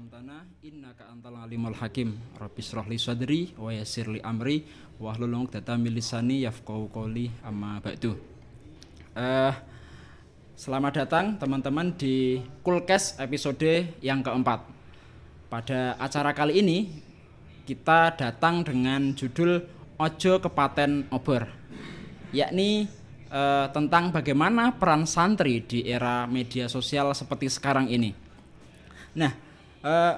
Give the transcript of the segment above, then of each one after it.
'allamtana innaka antal alimul hakim. Rabbi shrah li sadri wa yassir li amri wa hlul 'uqdatam min lisani yafqahu qawli amma ba'du. Eh selamat datang teman-teman di Kulkes episode yang keempat. Pada acara kali ini kita datang dengan judul Ojo Kepaten Obor yakni eh, tentang bagaimana peran santri di era media sosial seperti sekarang ini. Nah, eh,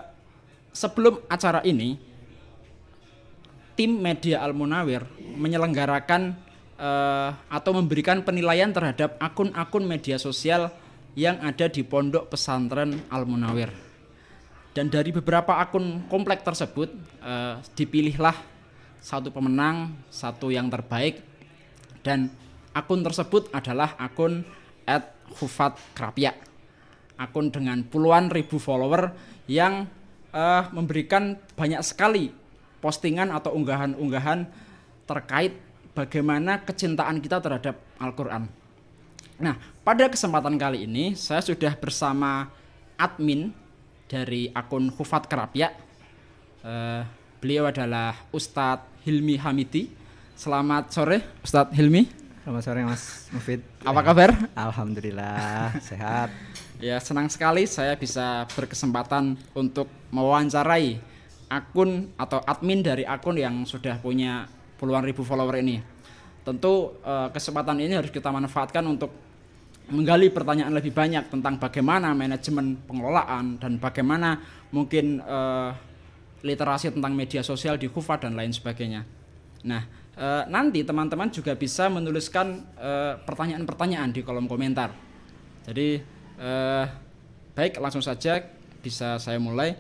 sebelum acara ini, tim media Al Munawir menyelenggarakan eh, atau memberikan penilaian terhadap akun-akun media sosial yang ada di pondok pesantren Al Munawir. Dan dari beberapa akun komplek tersebut eh, dipilihlah satu pemenang, satu yang terbaik dan akun tersebut adalah akun @hufat_krapya. Akun dengan puluhan ribu follower yang eh, memberikan banyak sekali postingan atau unggahan-unggahan terkait bagaimana kecintaan kita terhadap Al-Qur'an. Nah, pada kesempatan kali ini saya sudah bersama admin dari akun Hufat Kerapya. Eh, beliau adalah Ustadz Hilmi Hamidi. Selamat sore, Ustadz Hilmi. Selamat sore Mas Mufid. Apa kabar? Alhamdulillah sehat. Ya, senang sekali saya bisa berkesempatan untuk mewawancarai akun atau admin dari akun yang sudah punya puluhan ribu follower ini. Tentu eh, kesempatan ini harus kita manfaatkan untuk menggali pertanyaan lebih banyak tentang bagaimana manajemen pengelolaan dan bagaimana mungkin eh, literasi tentang media sosial di Kufa dan lain sebagainya. Nah, eh, nanti teman-teman juga bisa menuliskan eh, pertanyaan-pertanyaan di kolom komentar. Jadi eh, baik langsung saja bisa saya mulai.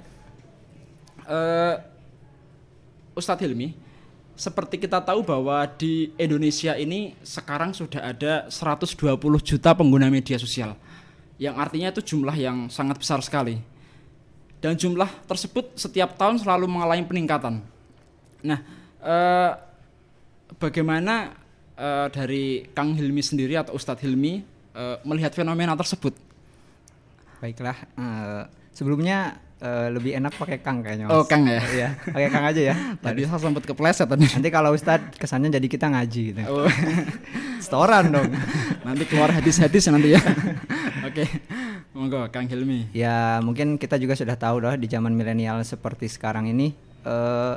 Eh, Ustadz Hilmi, seperti kita tahu bahwa di Indonesia ini sekarang sudah ada 120 juta pengguna media sosial. Yang artinya itu jumlah yang sangat besar sekali. Dan jumlah tersebut setiap tahun selalu mengalami peningkatan. Nah, eh, bagaimana eh, dari Kang Hilmi sendiri atau Ustadz Hilmi eh, melihat fenomena tersebut? Baiklah. eh, sebelumnya eh, lebih enak pakai Kang kayaknya Mas. Oh, Kang ya? Iya, pakai Kang aja ya. Tadi saya sempat kepleset tadi. Nanti kalau Ustadz kesannya jadi kita ngaji gitu. Oh, Setoran dong. nanti keluar hadis-hadis nanti ya. Oke, monggo Kang Hilmi. Ya mungkin kita juga sudah tahu loh di zaman milenial seperti sekarang ini eh,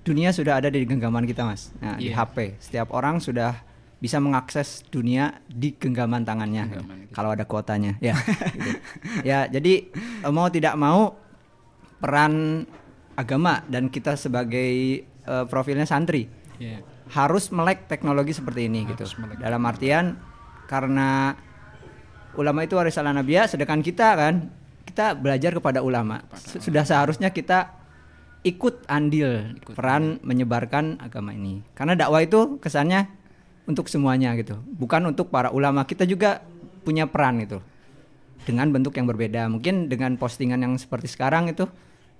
dunia sudah ada di genggaman kita mas. Nah di Iya. HP setiap orang sudah bisa mengakses dunia di genggaman tangannya Genggaman kita. kalau ada kuotanya ya. gitu. Ya jadi eh, mau tidak mau peran agama dan kita sebagai eh, profilnya santri Iya. harus melek teknologi seperti ini gitu. Harus melek Dalam artian karena ulama itu warisan nabiya, sedangkan kita kan kita belajar kepada ulama. S- Sudah seharusnya kita ikut andil Ikut peran menyebarkan agama ini. Karena dakwah itu kesannya untuk semuanya gitu, bukan untuk para ulama. Kita juga punya peran itu dengan bentuk yang berbeda. Mungkin dengan postingan yang seperti sekarang itu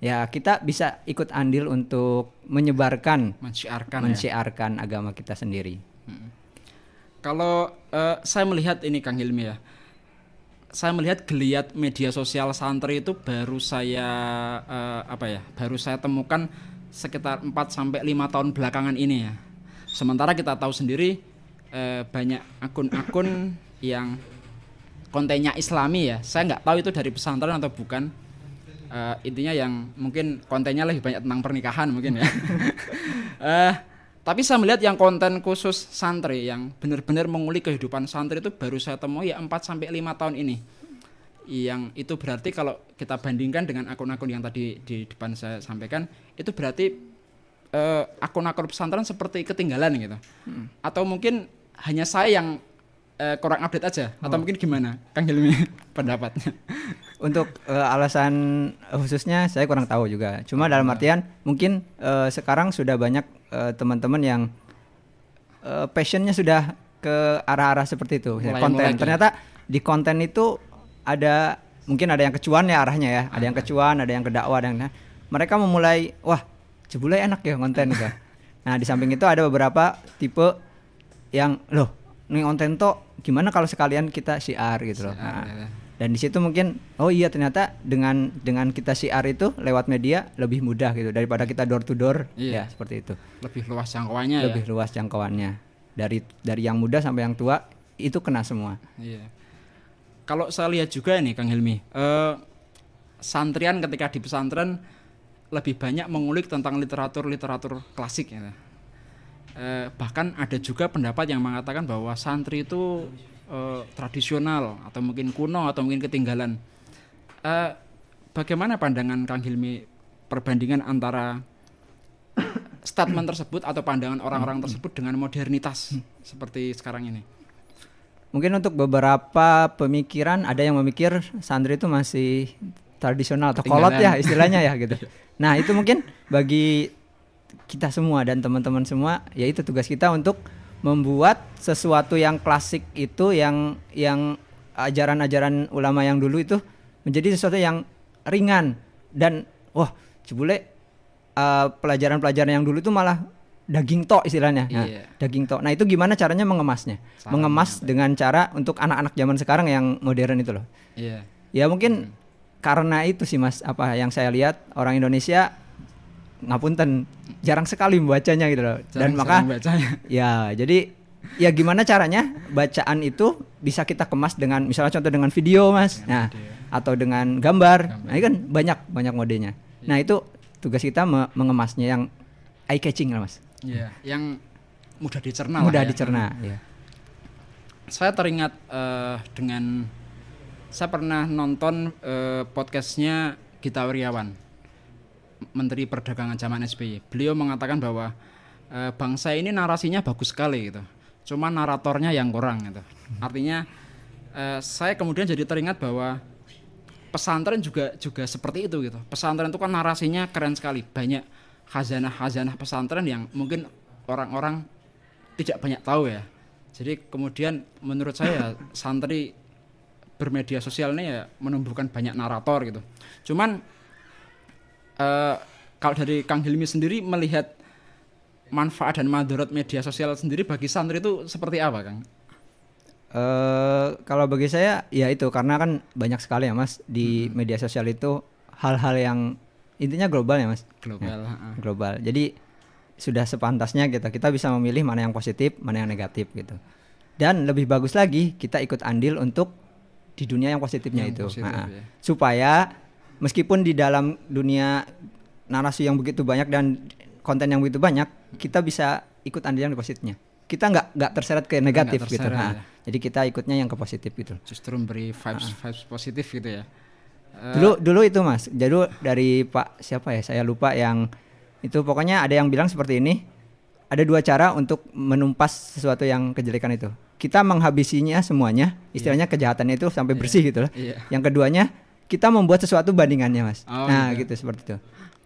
ya kita bisa ikut andil untuk menyebarkan Mensyiarkan ya. mensiarkan agama kita sendiri. Kalau eh, saya melihat ini Kang Hilmi ya. Saya melihat geliat media sosial santri itu baru saya eh, apa ya? Baru saya temukan sekitar 4 sampai 5 tahun belakangan ini ya. Sementara kita tahu sendiri eh, banyak akun-akun yang kontennya Islami ya. Saya nggak tahu itu dari pesantren atau bukan. Eh, intinya yang mungkin kontennya lebih banyak tentang pernikahan mungkin ya. Eh, tapi saya melihat yang konten khusus santri yang benar-benar mengulik kehidupan santri itu baru saya temui ya 4 sampai 5 tahun ini. Yang itu berarti kalau kita bandingkan dengan akun-akun yang tadi di depan saya sampaikan, itu berarti akun-akun pesantren seperti ketinggalan gitu. Atau mungkin hanya saya yang eh, kurang update aja atau mungkin gimana? Kang Hilmi pendapatnya. Untuk eh, alasan khususnya saya kurang tahu juga. Cuma dalam artian mungkin eh, sekarang sudah banyak eh, teman-teman yang eh, passionnya sudah ke arah-arah seperti itu. Ya, Mulai konten. melek ya. Ternyata di konten itu ada mungkin ada yang kecuan ya arahnya ya. Ada yang kecuan, ada yang ke dakwah, ada yang nah, mereka memulai wah jebule enak ya konten gitu. Nah di samping itu ada beberapa tipe yang loh nih konten tuh gimana kalau sekalian kita syiar gitu loh. Nah, ya. Dan di situ mungkin oh iya ternyata dengan dengan kita siar itu lewat media lebih mudah gitu daripada kita door to door Iya. ya seperti itu. Lebih luas jangkauannya lebih luas jangkauannya. Dari dari yang muda sampai yang tua itu kena semua. ya. Iya. Kalau saya lihat juga nih Kang Hilmi, eh, santrian ketika di pesantren lebih banyak mengulik tentang literatur-literatur klasik ya. Eh, bahkan ada juga pendapat yang mengatakan bahwa santri itu eh, tradisional atau mungkin kuno atau mungkin ketinggalan. Eh, bagaimana pandangan Kang Hilmi perbandingan antara statement tersebut atau pandangan orang-orang tersebut dengan modernitas seperti sekarang ini? Mungkin untuk beberapa pemikiran ada yang memikir santri itu masih tradisional atau kolot ya istilahnya ya gitu. Nah, itu mungkin bagi kita semua dan teman-teman semua yaitu tugas kita untuk membuat sesuatu yang klasik itu yang yang ajaran-ajaran ulama yang dulu itu menjadi sesuatu yang ringan dan wah jebule uh, pelajaran-pelajaran yang dulu itu malah daging tok istilahnya. Nah, Iya. daging tok. Nah, itu gimana caranya mengemasnya? Caranya Mengemas dengan cara untuk anak-anak zaman sekarang yang modern itu loh. Iya. Ya mungkin karena itu sih Mas apa yang saya lihat orang Indonesia ngapunten jarang sekali membacanya gitu loh. Dan Jarang maka sekali bacanya. ya jadi ya gimana caranya bacaan itu bisa kita kemas dengan misalnya contoh dengan video Mas. Dengan nah, video. atau dengan gambar. Gambar. Nah, ini kan banyak banyak modenya. Nah, itu tugas kita me- mengemasnya yang eye catching lah Mas. Iya, yang mudah dicerna lah Mudah ya. dicerna ya. Saya teringat eh, dengan saya pernah nonton eh, podcastnya Gita Wirjawan, Menteri Perdagangan zaman SBY. Beliau mengatakan bahwa eh, bangsa ini narasinya bagus sekali gitu, cuma naratornya yang kurang gitu. Artinya eh, saya kemudian jadi teringat bahwa pesantren juga juga seperti itu gitu. Pesantren itu kan narasinya keren sekali, banyak khazanah-khazanah pesantren yang mungkin orang-orang tidak banyak tahu ya. Jadi kemudian menurut saya santri bermedia sosial ini ya menumbuhkan banyak narator gitu. Cuman eh, kalau dari Kang Hilmi sendiri melihat manfaat dan madarat media sosial sendiri bagi santri itu seperti apa, Kang? eh kalau bagi saya ya itu karena kan banyak sekali ya Mas di media sosial itu hal-hal yang intinya global ya Mas. Global. heeh. Global. Jadi sudah sepantasnya kita kita bisa memilih mana yang positif, mana yang negatif gitu. Dan lebih bagus lagi kita ikut andil untuk di dunia yang positifnya Yang itu. positif, Ha-ha. ya. Supaya meskipun di dalam dunia narasi yang begitu banyak dan konten yang begitu banyak, kita bisa ikut andil yang di positifnya. Kita nggak nggak terseret ke negatif gitu. terseret, Ha. ya. Jadi kita ikutnya yang ke positif gitu. Justru memberi vibes vibes positif gitu ya. Eh, Dulu dulu itu Mas. Jadi dari Pak siapa ya? Saya lupa yang itu pokoknya ada yang bilang seperti ini. Ada dua cara untuk menumpas sesuatu yang kejelekan itu. Kita menghabisinya semuanya, istilahnya kejahatannya itu sampai bersih gitu loh. Iya. Yang keduanya, kita membuat sesuatu bandingannya, Mas. Oh, nah, gitu. gitu seperti itu.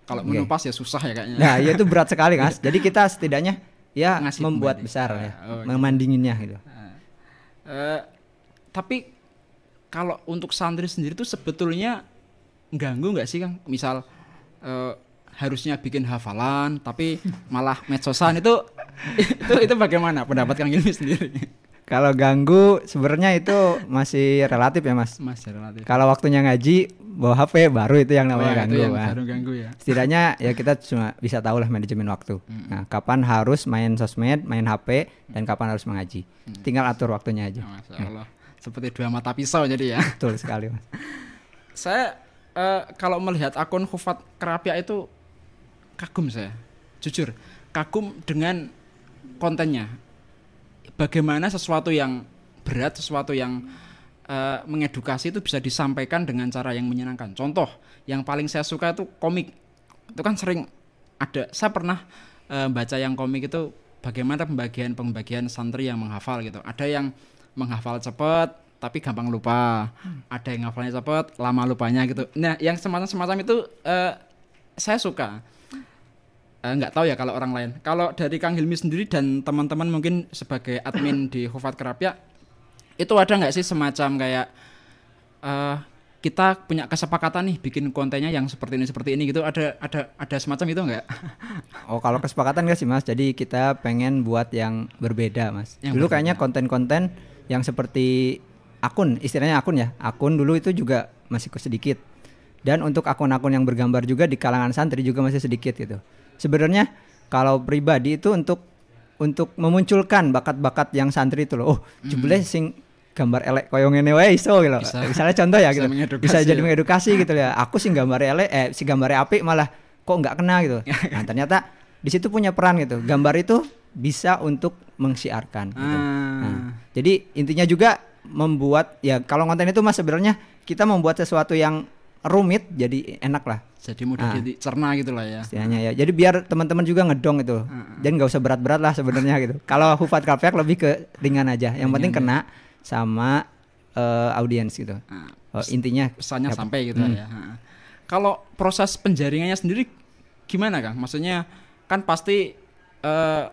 Kalau menumpas ya susah ya kayaknya. Nah, ya itu berat sekali, Mas. Jadi kita setidaknya ya Ngasih membuat pembanding. besar ya, Oh, gitu. memandinginnya gitu. Eh, tapi kalau untuk santri sendiri tuh sebetulnya ganggu nggak sih Kang? Misal eh, harusnya bikin hafalan tapi malah medsosan itu itu itu bagaimana pendapat Kang Ilmi sendiri? Kalau ganggu sebenarnya itu masih relatif ya, Mas. Mas relatif. Kalau waktunya ngaji bawa HP baru itu yang namanya Wah, ganggu. itu yang Wah. baru ganggu ya. Setidaknya ya kita cuma bisa tahu lah manajemen waktu. Nah, kapan harus main sosmed, main HP, dan kapan harus mengaji. Tinggal atur waktunya aja. Masya Allah. Seperti dua mata pisau jadi ya. Betul sekali, Mas. saya eh, kalau melihat akun Hufat Kerapia itu kagum saya jujur kagum dengan kontennya bagaimana sesuatu yang berat sesuatu yang eh, mengedukasi itu bisa disampaikan dengan cara yang menyenangkan. Contoh yang paling saya suka itu komik. Itu kan sering ada. Saya pernah eh, baca yang komik itu bagaimana pembagian pembagian santri yang menghafal gitu. Ada yang menghafal cepat tapi gampang lupa. Ada yang hafalnya cepat lama lupanya gitu. Nah yang semacam semacam itu eh, saya suka Eh, nggak tahu ya kalau orang lain kalau dari Kang Hilmi sendiri dan teman-teman mungkin sebagai admin di Hufat Kerapia itu ada nggak sih semacam kayak eh kita punya kesepakatan nih bikin kontennya yang seperti ini seperti ini gitu ada ada ada semacam itu nggak Oh, kalau kesepakatan enggak sih, Mas? Jadi kita pengen buat yang berbeda, Mas. Yang Dulu berbeda. kayaknya konten-konten yang seperti akun, istilahnya akun ya. Akun dulu itu juga masih sedikit. Dan untuk akun-akun yang bergambar juga di kalangan santri juga masih sedikit gitu. Sebenarnya kalau pribadi itu untuk untuk memunculkan bakat-bakat yang santri itu loh. Oh, jebule sing gambar elek koyo ngene wae iso gitu. Bisa. Misalnya contoh ya Bisa gitu. Bisa jadi ya. mengedukasi gitu ya. Aku sih gambar elek eh si gambar apik malah kok nggak kena gitu. Nah, ternyata di situ punya peran gitu. Gambar itu bisa untuk mengsiarkan gitu. Ah. Nah, jadi intinya juga membuat ya kalau konten itu mas sebenarnya kita membuat sesuatu yang rumit jadi enak lah Jadi mudah Ah. dicerna gitu lah ya. istilahnya ya. Jadi biar teman-teman juga ngedong itu. Dan nggak usah berat-berat lah sebenarnya gitu. Kalau Hufat Kafiak lebih ke ringan aja. Yang penting kena sama eh, audiens gitu. Ah, Eh, intinya pesannya Yap. sampai gitu Hmm. ya. Ha. Kalau proses penjaringannya sendiri gimana Kang? Maksudnya kan pasti eh,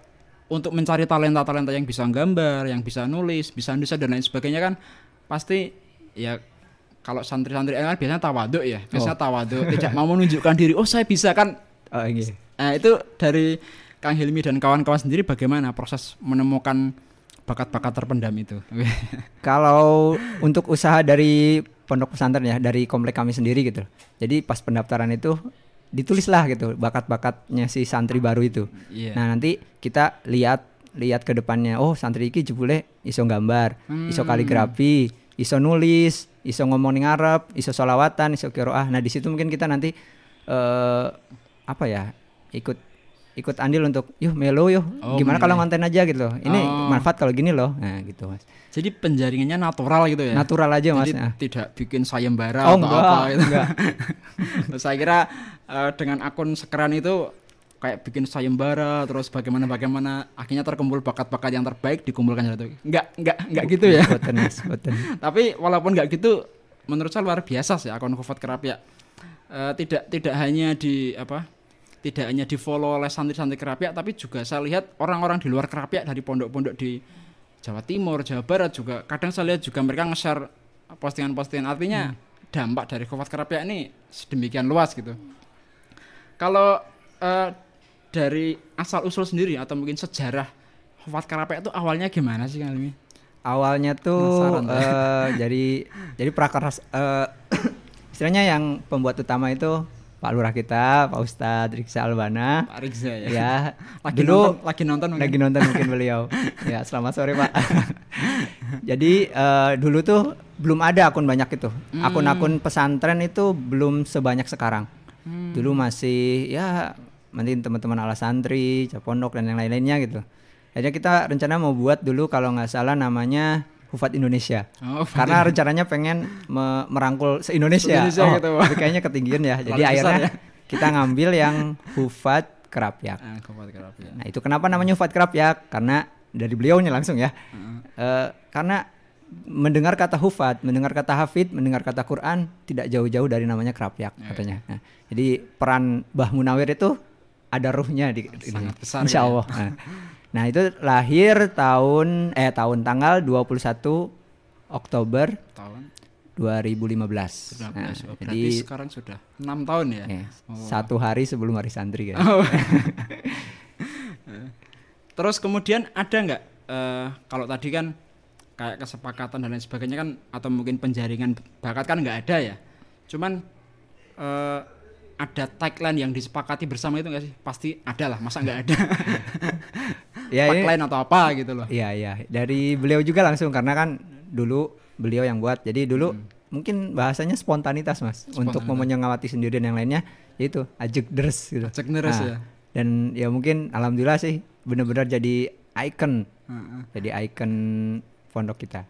untuk mencari talenta-talenta yang bisa gambar, yang bisa nulis, bisa nulis dan lain sebagainya kan pasti ya kalau santri-santri kan biasanya tawaduk ya, biasanya tawaduk, tidak mau menunjukkan diri. Oh saya bisa kan? oh, iya. Nah, itu dari Kang Hilmi dan kawan-kawan sendiri bagaimana proses menemukan bakat-bakat terpendam itu? Kalau untuk usaha dari pondok pesantren ya, dari komplek kami sendiri gitu. Jadi pas pendaftaran itu ditulislah gitu bakat-bakatnya si santri baru itu. Iya. Nah, nanti kita lihat lihat ke depannya. Oh, santri iki jebule iso gambar, iso Hmm. kaligrafi, iso nulis, iso ngomong ning Arab, iso solawatan, iso qiraah. Nah, di situ mungkin kita nanti eh apa ya? ikut ikut andil untuk yuk melo yuk. Oh, Gimana kalau ngonten aja gitu loh. Ini Oh. manfaat kalau gini loh. Nah, gitu, Mas. Jadi penjaringannya natural gitu ya. Natural aja, Mas. Nah. tidak bikin sayembara Oh, atau enggak, apa gitu. enggak. Saya kira eh, dengan akun sekeran itu kayak bikin sayembara terus bagaimana bagaimana akhirnya terkumpul bakat-bakat yang terbaik dikumpulkan satu. Enggak, enggak, enggak gitu ya. Boten, Mas, boten. Tapi walaupun enggak gitu menurut saya luar biasa sih akun Kufat Kerapia. Eh, tidak tidak hanya di apa? Tidak hanya di follow oleh santri-santri Kerapia tapi juga saya lihat orang-orang di luar Kerapia dari pondok-pondok di Jawa Timur, Jawa Barat juga kadang saya lihat juga mereka nge-share postingan-postingan artinya dampak dari Kufat Kerapia ini sedemikian luas gitu. Kalau eh, dari asal usul sendiri atau mungkin sejarah Kufat Kerapia itu awalnya gimana sih Kang Limi? Awalnya tuh eh, jadi jadi prakeras eh, istilahnya yang pembuat utama itu Pak Lurah kita, Pak Ustadz Riksa Albana. Pak Rizza ya. Ya, lagi dulu nonton, lagi nonton mungkin. lagi nonton mungkin beliau. ya, selamat sore Pak. Jadi eh, dulu tuh belum ada akun banyak itu. Hmm. Akun-akun pesantren itu belum sebanyak sekarang. Hmm. Dulu masih ya nanti teman-teman ala santri, capondok dan yang lain-lainnya gitu. Akhirnya kita rencana mau buat dulu kalau nggak salah namanya Hufat Indonesia. Oh, Karena rencananya pengen me- merangkul se-Indonesia. Se-Indonesia Oh, gitu, tapi kayaknya ketinggian ya. Jadi besar akhirnya ya. kita ngambil yang Hufat Kerapyak. Ah. Nah itu kenapa namanya Hufat Kerapyak? Karena dari beliaunya langsung ya. Eh, karena mendengar kata Hufat, mendengar kata Hafid, mendengar kata Quran tidak jauh-jauh dari namanya Kerapyak Ya, katanya. Nah, jadi peran Mbah Munawir itu ada ruhnya di, di Sangat sini. besar Insya ya. Allah. Nah, nah, itu lahir tahun eh tahun tanggal 21 Oktober Tahun 2015. 19. Nah, Oh, jadi sekarang sudah enam tahun ya. eh, Oh. satu hari sebelum hari santri kan. Oh. Terus kemudian ada nggak eh, kalau tadi kan kayak kesepakatan dan lain sebagainya kan atau mungkin penjaringan bakat kan nggak ada ya. Cuman eh, ada tagline yang disepakati bersama itu nggak sih? Pasti ada lah, masa nggak ada? Ya, ini- tagline atau apa gitu loh. Iya iya dari beliau juga langsung karena kan dulu beliau yang buat jadi dulu mungkin bahasanya spontanitas mas untuk Hmm. Spontanitas. menyengawati sendiri dan yang lainnya yaitu ajek deres gitu. Ajek deres Nah, ya. Dan ya mungkin alhamdulillah sih benar-benar jadi icon Heeh. jadi icon pondok kita.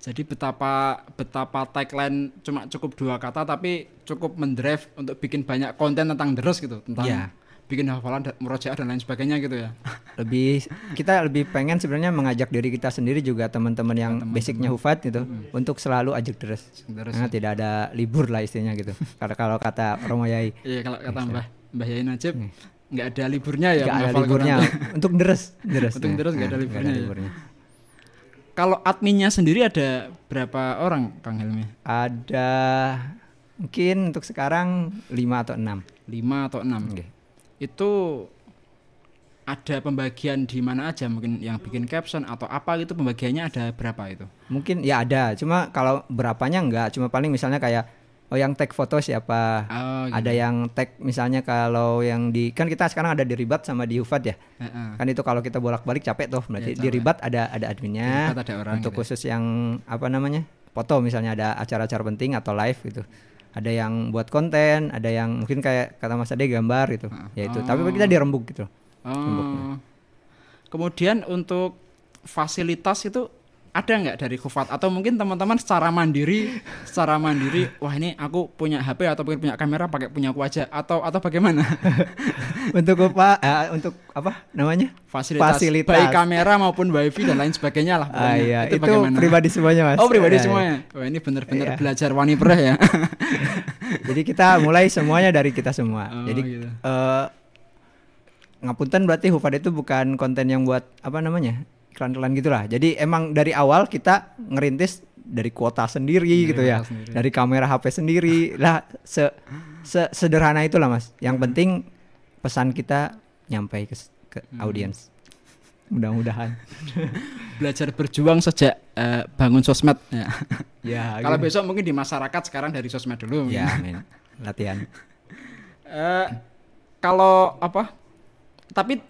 Jadi betapa betapa tagline cuma cukup dua kata tapi cukup mendrive untuk bikin banyak konten tentang deres gitu tentang Iya. bikin hafalan dan dan lain sebagainya gitu ya. Lebih kita lebih pengen sebenarnya mengajak diri kita sendiri juga teman-teman yang basicnya hufat gitu untuk selalu ajak deres. Deres Karena tidak ada libur lah istilahnya gitu. Karena kalau kata Romo Yai. Iya kalau kata Mbah Mbah Yai Najib nggak ada liburnya ya nggak ada liburnya. untuk deres deres Untuk Nah, deres nggak ada nah, liburnya ya. Kalau adminnya sendiri ada berapa orang Kang Helmi? ada mungkin untuk sekarang lima atau enam Lima atau enam? Oke. Itu ada pembagian di mana aja mungkin yang bikin caption atau apa gitu pembagiannya ada berapa itu? Mungkin ya ada, cuma kalau berapanya enggak, cuma paling misalnya kayak oh yang tag foto siapa, Oh, gitu. ada yang tag misalnya kalau yang di kan kita sekarang ada di Ribat sama di Hufat ya. Heeh. Kan itu kalau kita bolak-balik capek tuh. Berarti Iya, di. Ribat ada ada adminnya. Ada orang Untuk gitu ya. khusus yang apa namanya? Foto misalnya ada acara-acara penting atau live gitu. Ada yang buat konten, ada yang mungkin kayak kata Mas Ade gambar gitu. Ya itu. Tapi kita dirembuk gitu. Oh. Kemudian untuk fasilitas itu ada nggak dari Kufat atau mungkin teman-teman secara mandiri secara mandiri wah ini aku punya HP atau mungkin punya kamera pakai punya aku aja atau atau bagaimana untuk apa? eh, untuk apa namanya? fasilitas, Fasilitas. baik kamera maupun wifi dan lain sebagainya lah Ah, pokoknya. iya. itu, itu, bagaimana pribadi semuanya mas. oh pribadi ya. semuanya wah ini benar-benar Iya. belajar wani preh ya Jadi kita mulai semuanya dari kita semua. Oh, Jadi gitu. eh, ngapunten berarti Hufad itu bukan konten yang buat apa namanya iklan-iklan gitulah. Jadi emang dari awal kita ngerintis dari kuota sendiri Dari gitu ya, sendiri. dari kamera HP sendiri lah se, se- sederhana itulah mas. Yang Hmm. penting pesan kita nyampe ke, ke Hmm. audiens. Mudah-mudahan. belajar berjuang sejak eh, bangun sosmed ya. ya. kalau gitu. besok mungkin di masyarakat sekarang dari sosmed dulu. Ya, men. Latihan. Eh, kalau apa? Tapi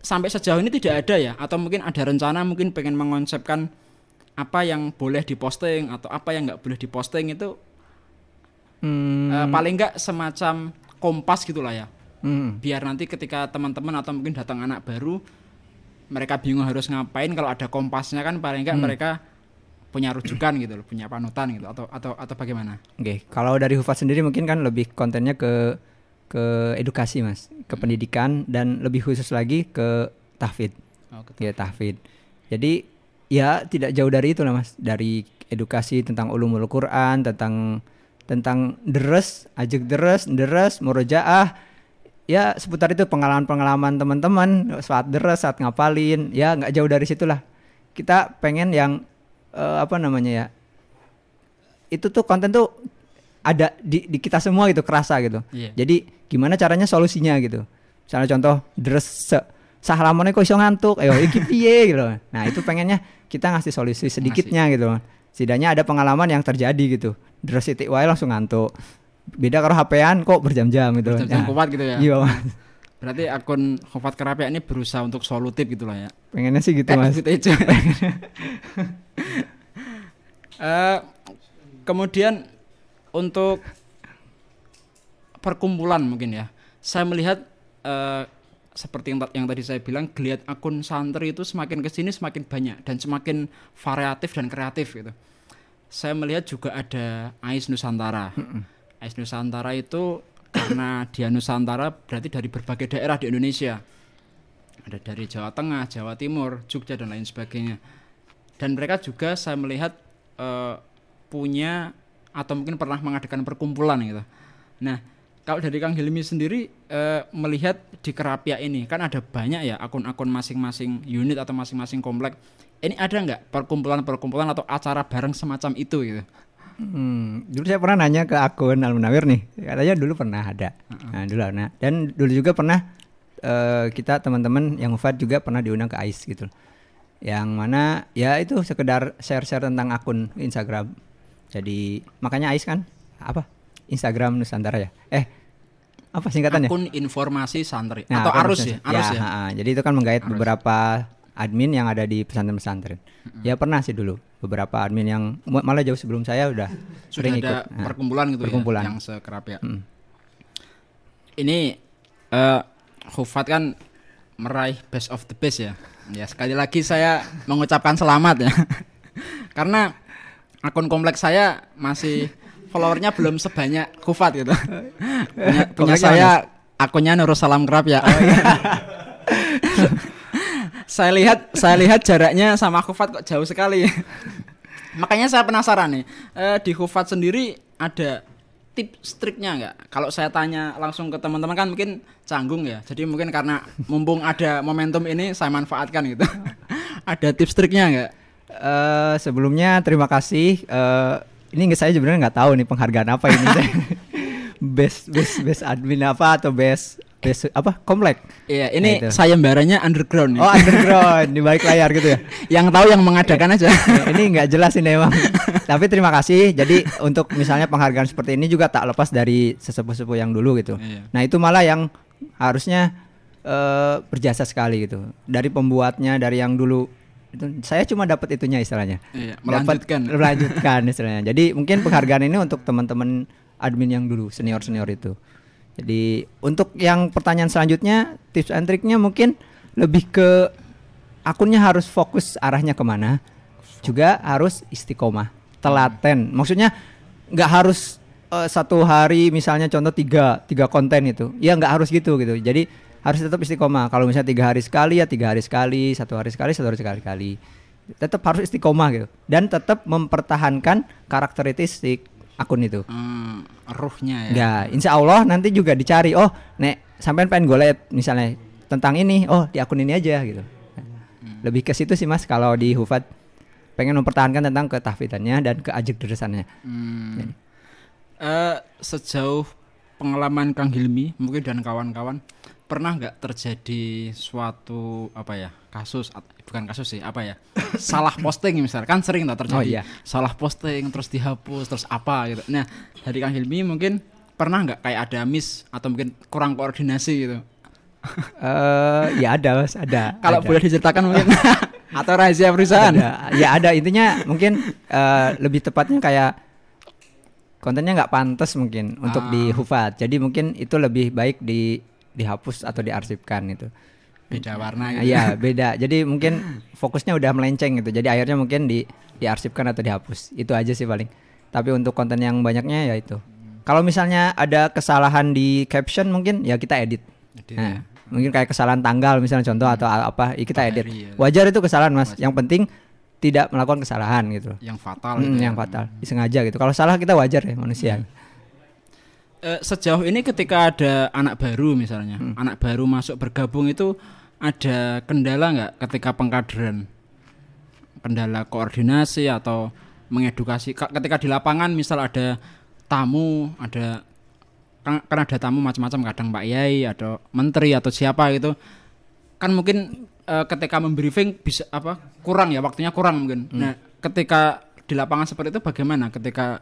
sampai sejauh ini tidak ada ya? Atau mungkin ada rencana mungkin pengen mengonsepkan apa yang boleh diposting atau apa yang nggak boleh diposting itu Hmm, eh, paling nggak semacam kompas gitulah ya. hmm. Biar nanti ketika teman-teman atau mungkin datang anak baru mereka bingung harus ngapain kalau ada kompasnya kan paling nggak mereka punya rujukan gitu loh, punya panutan gitu atau atau atau bagaimana? Oke, kalau dari Hufat sendiri mungkin kan lebih kontennya ke ke edukasi mas, ke pendidikan dan lebih khusus lagi ke tahfid, Oh, ya tahfid. Jadi ya tidak jauh dari itu lah mas, dari edukasi tentang ulumul Quran, tentang tentang deres, ajak deres, deres, murojaah, ya seputar itu pengalaman-pengalaman teman-teman saat deres, saat ngapalin, ya nggak jauh dari situlah. Kita pengen yang eh, apa namanya ya, itu tuh konten tuh ada di, di kita semua gitu kerasa gitu. Iya. Jadi gimana caranya solusinya gitu. Misalnya contoh dress se sahalamannya kok iso ngantuk, ayo iki piye gitu. Nah, itu pengennya kita ngasih solusi sedikitnya gitu. Setidaknya ada pengalaman yang terjadi gitu. Dress titik wae langsung ngantuk. Beda kalau HP-an kok berjam-jam gitu. Berjam-jam Nah, kuat gitu ya. Iya, Mas. Berarti akun Khofat Kerapia ini berusaha untuk solutif gitu lah ya. pengennya sih gitu, Eh, Mas. gitu aja. Eh, kemudian untuk perkumpulan mungkin ya. Saya melihat eh, seperti yang, yang tadi saya bilang, geliat akun santri itu semakin ke sini semakin banyak dan semakin variatif dan kreatif gitu. Saya melihat juga ada Ais Nusantara. Ais Nusantara itu karena dia Nusantara berarti dari berbagai daerah di Indonesia. Ada dari Jawa Tengah, Jawa Timur, Jogja dan lain sebagainya. Dan mereka juga saya melihat eh, punya atau mungkin pernah mengadakan perkumpulan gitu. Nah, kalau dari Kang Hilmi sendiri eh, melihat di Kerapia ini kan ada banyak ya akun-akun masing-masing unit atau masing-masing komplek. Ini ada nggak perkumpulan-perkumpulan atau acara bareng semacam itu gitu? Hmm, dulu saya pernah nanya ke akun Al Munawir nih, katanya dulu pernah ada. Nah, dulu nah, dan dulu juga pernah eh, kita teman-teman yang wafat juga pernah diundang ke AIS gitu. Yang mana ya itu sekedar share-share tentang akun Instagram. Jadi makanya AIS kan apa? Instagram Nusantara ya. Eh, apa singkatannya? Akun informasi santri Nah, atau arus ya, arus ya. ha-ha. Jadi itu kan menggait Arus. beberapa admin yang ada di pesantren-pesantren. Ya pernah sih dulu beberapa admin yang ma- malah jauh sebelum saya udah Sudah sering ada ikut. Nah, perkumpulan gitu perkumpulan. ya yang sekerapia. Mm. Ini eh Hufat kan meraih best of the best ya. Ya sekali lagi saya mengucapkan selamat ya. Karena akun kompleks saya masih followernya belum sebanyak Hufat gitu. punya, punya saya akunnya Nurul Salam Kerap ya. saya lihat saya lihat jaraknya sama Hufat kok jauh sekali. Makanya saya penasaran nih, eh, di Hufat sendiri ada tips triknya nggak? Kalau saya tanya langsung ke teman-teman kan mungkin canggung ya. Jadi mungkin karena mumpung ada momentum ini saya manfaatkan gitu. ada tips triknya nggak? Eh, sebelumnya terima kasih. Eh, ini saya sebenarnya nggak tahu nih penghargaan apa ini. best best best admin apa atau best base apa komplek Iya, ini Nah, sayembaranya underground ya. oh underground di balik layar gitu ya yang tahu yang mengadakan aja. Ya, ini nggak jelas ini emang tapi terima kasih jadi untuk misalnya penghargaan seperti ini juga tak lepas dari sesepuh-sepuh yang dulu gitu Iya. nah itu malah yang harusnya eh, berjasa sekali gitu dari pembuatnya dari yang dulu itu saya cuma dapat itunya istilahnya. Iya, melanjutkan. melanjutkan istilahnya. Jadi mungkin penghargaan ini untuk teman-teman admin yang dulu senior senior itu. Jadi untuk yang pertanyaan selanjutnya tips and triknya mungkin lebih ke akunnya harus fokus arahnya ke mana juga harus istiqomah telaten. Maksudnya nggak harus eh, satu hari misalnya contoh tiga tiga konten itu. Ya nggak harus gitu gitu. Jadi harus tetap istiqomah kalau misalnya tiga hari sekali ya tiga hari sekali satu hari sekali satu hari sekali kali tetap harus istiqomah gitu dan tetap mempertahankan karakteristik akun itu Hmm, ruhnya ya. Ya, insya Allah nanti juga dicari. Oh, nek sampean pengen gue lihat misalnya tentang ini, oh di akun ini aja gitu. Lebih ke situ sih mas. Kalau di Hufat pengen mempertahankan tentang ketahfidannya dan keajak deresannya. Hmm. Eh, sejauh pengalaman Kang Hilmi mungkin dan kawan-kawan pernah nggak terjadi suatu apa ya kasus bukan kasus sih apa ya salah posting misalnya kan sering tak terjadi Oh, iya. salah posting terus dihapus terus apa gitu nah dari Kang Hilmi mungkin pernah nggak kayak ada miss atau mungkin kurang koordinasi gitu Eh, ya ada mas, ada. kalau boleh diceritakan mungkin atau rahasia perusahaan Ada. Ya ada intinya mungkin eh, lebih tepatnya kayak kontennya nggak pantas mungkin untuk di Ah. Hufat. Jadi mungkin itu lebih baik di dihapus atau diarsipkan itu. beda warna gitu Iya beda. Jadi mungkin fokusnya udah melenceng gitu. Jadi akhirnya mungkin di diarsipkan atau dihapus. Itu aja sih paling. Tapi untuk konten yang banyaknya ya itu. Kalau misalnya ada kesalahan di caption mungkin ya kita edit. Edit, Nah, ya. mungkin kayak kesalahan tanggal misalnya contoh atau a- apa ya kita edit. hari ya. Wajar itu kesalahan mas. Yang penting tidak melakukan kesalahan gitu. yang fatal Hmm, gitu ya. yang fatal, disengaja gitu. Kalau salah kita wajar ya manusia. Eh, sejauh ini ketika ada anak baru misalnya, Hmm. anak baru masuk bergabung itu ada kendala nggak ketika pengkaderan? Kendala koordinasi atau mengedukasi? Ka- Ketika di lapangan misal ada tamu, ada kan, kan ada tamu macam-macam kadang Pak Yai atau menteri atau siapa gitu, kan mungkin eh, ketika membriefing bisa apa kurang ya waktunya kurang mungkin. Hmm. Nah ketika di lapangan seperti itu bagaimana ketika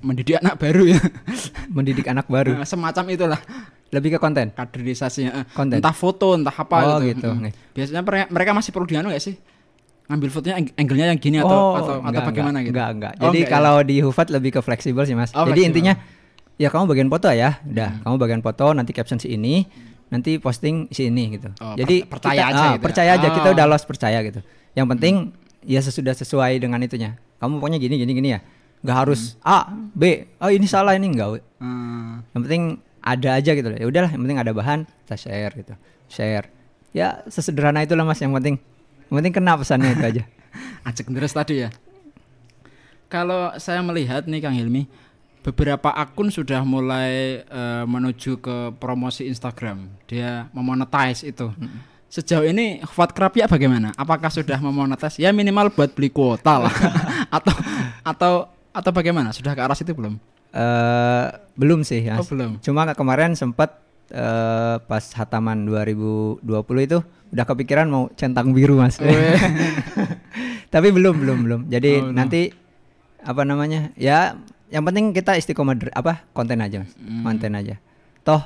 mendidik anak baru ya? Mendidik anak baru. Nah, semacam itulah Lebih ke konten. kaderisasinya Konten. entah foto entah apa Oh, gitu, gitu. Mm-mm. biasanya mereka, masih perlu dianu gak sih ngambil fotonya ang- angle-nya yang gini atau atau, atau Oh, enggak, bagaimana enggak, gitu Enggak, enggak. Oh, Jadi enggak ya? kalau di Hufat lebih ke fleksibel sih, Mas. Oh, Jadi fleksibel. intinya ya kamu bagian foto ya. Udah, kamu bagian foto nanti caption si ini, nanti posting si ini gitu. Oh, Jadi per- percaya kita- aja ah, gitu ya? percaya aja kita Oh. udah lost percaya gitu. Yang penting ya sesudah sesuai dengan itunya. Kamu pokoknya gini gini gini ya. Enggak harus A, B. Oh, ini salah ini enggak. Hmm, Yang penting ada aja gitu loh. Ya udahlah, yang penting ada bahan, kita share gitu. Share. Ya sesederhana itulah Mas yang penting. Yang penting kena pesannya itu aja. ajak deres tadi ya kalau saya melihat nih Kang Hilmi beberapa akun sudah mulai eh, menuju ke promosi Instagram dia memonetize itu sejauh ini Fuad Krapia bagaimana apakah sudah memonetize ya minimal buat beli kuota lah atau atau atau bagaimana sudah ke arah situ belum Eh belum sih ya. Oh, belum. Cuma kemarin sempat eh pas hataman 2020 itu udah kepikiran mau centang biru mas. Weh. Tapi belum belum belum. Jadi Oh, nanti apa namanya ya yang penting kita istiqomah apa konten aja mas. Hmm. Konten aja. Toh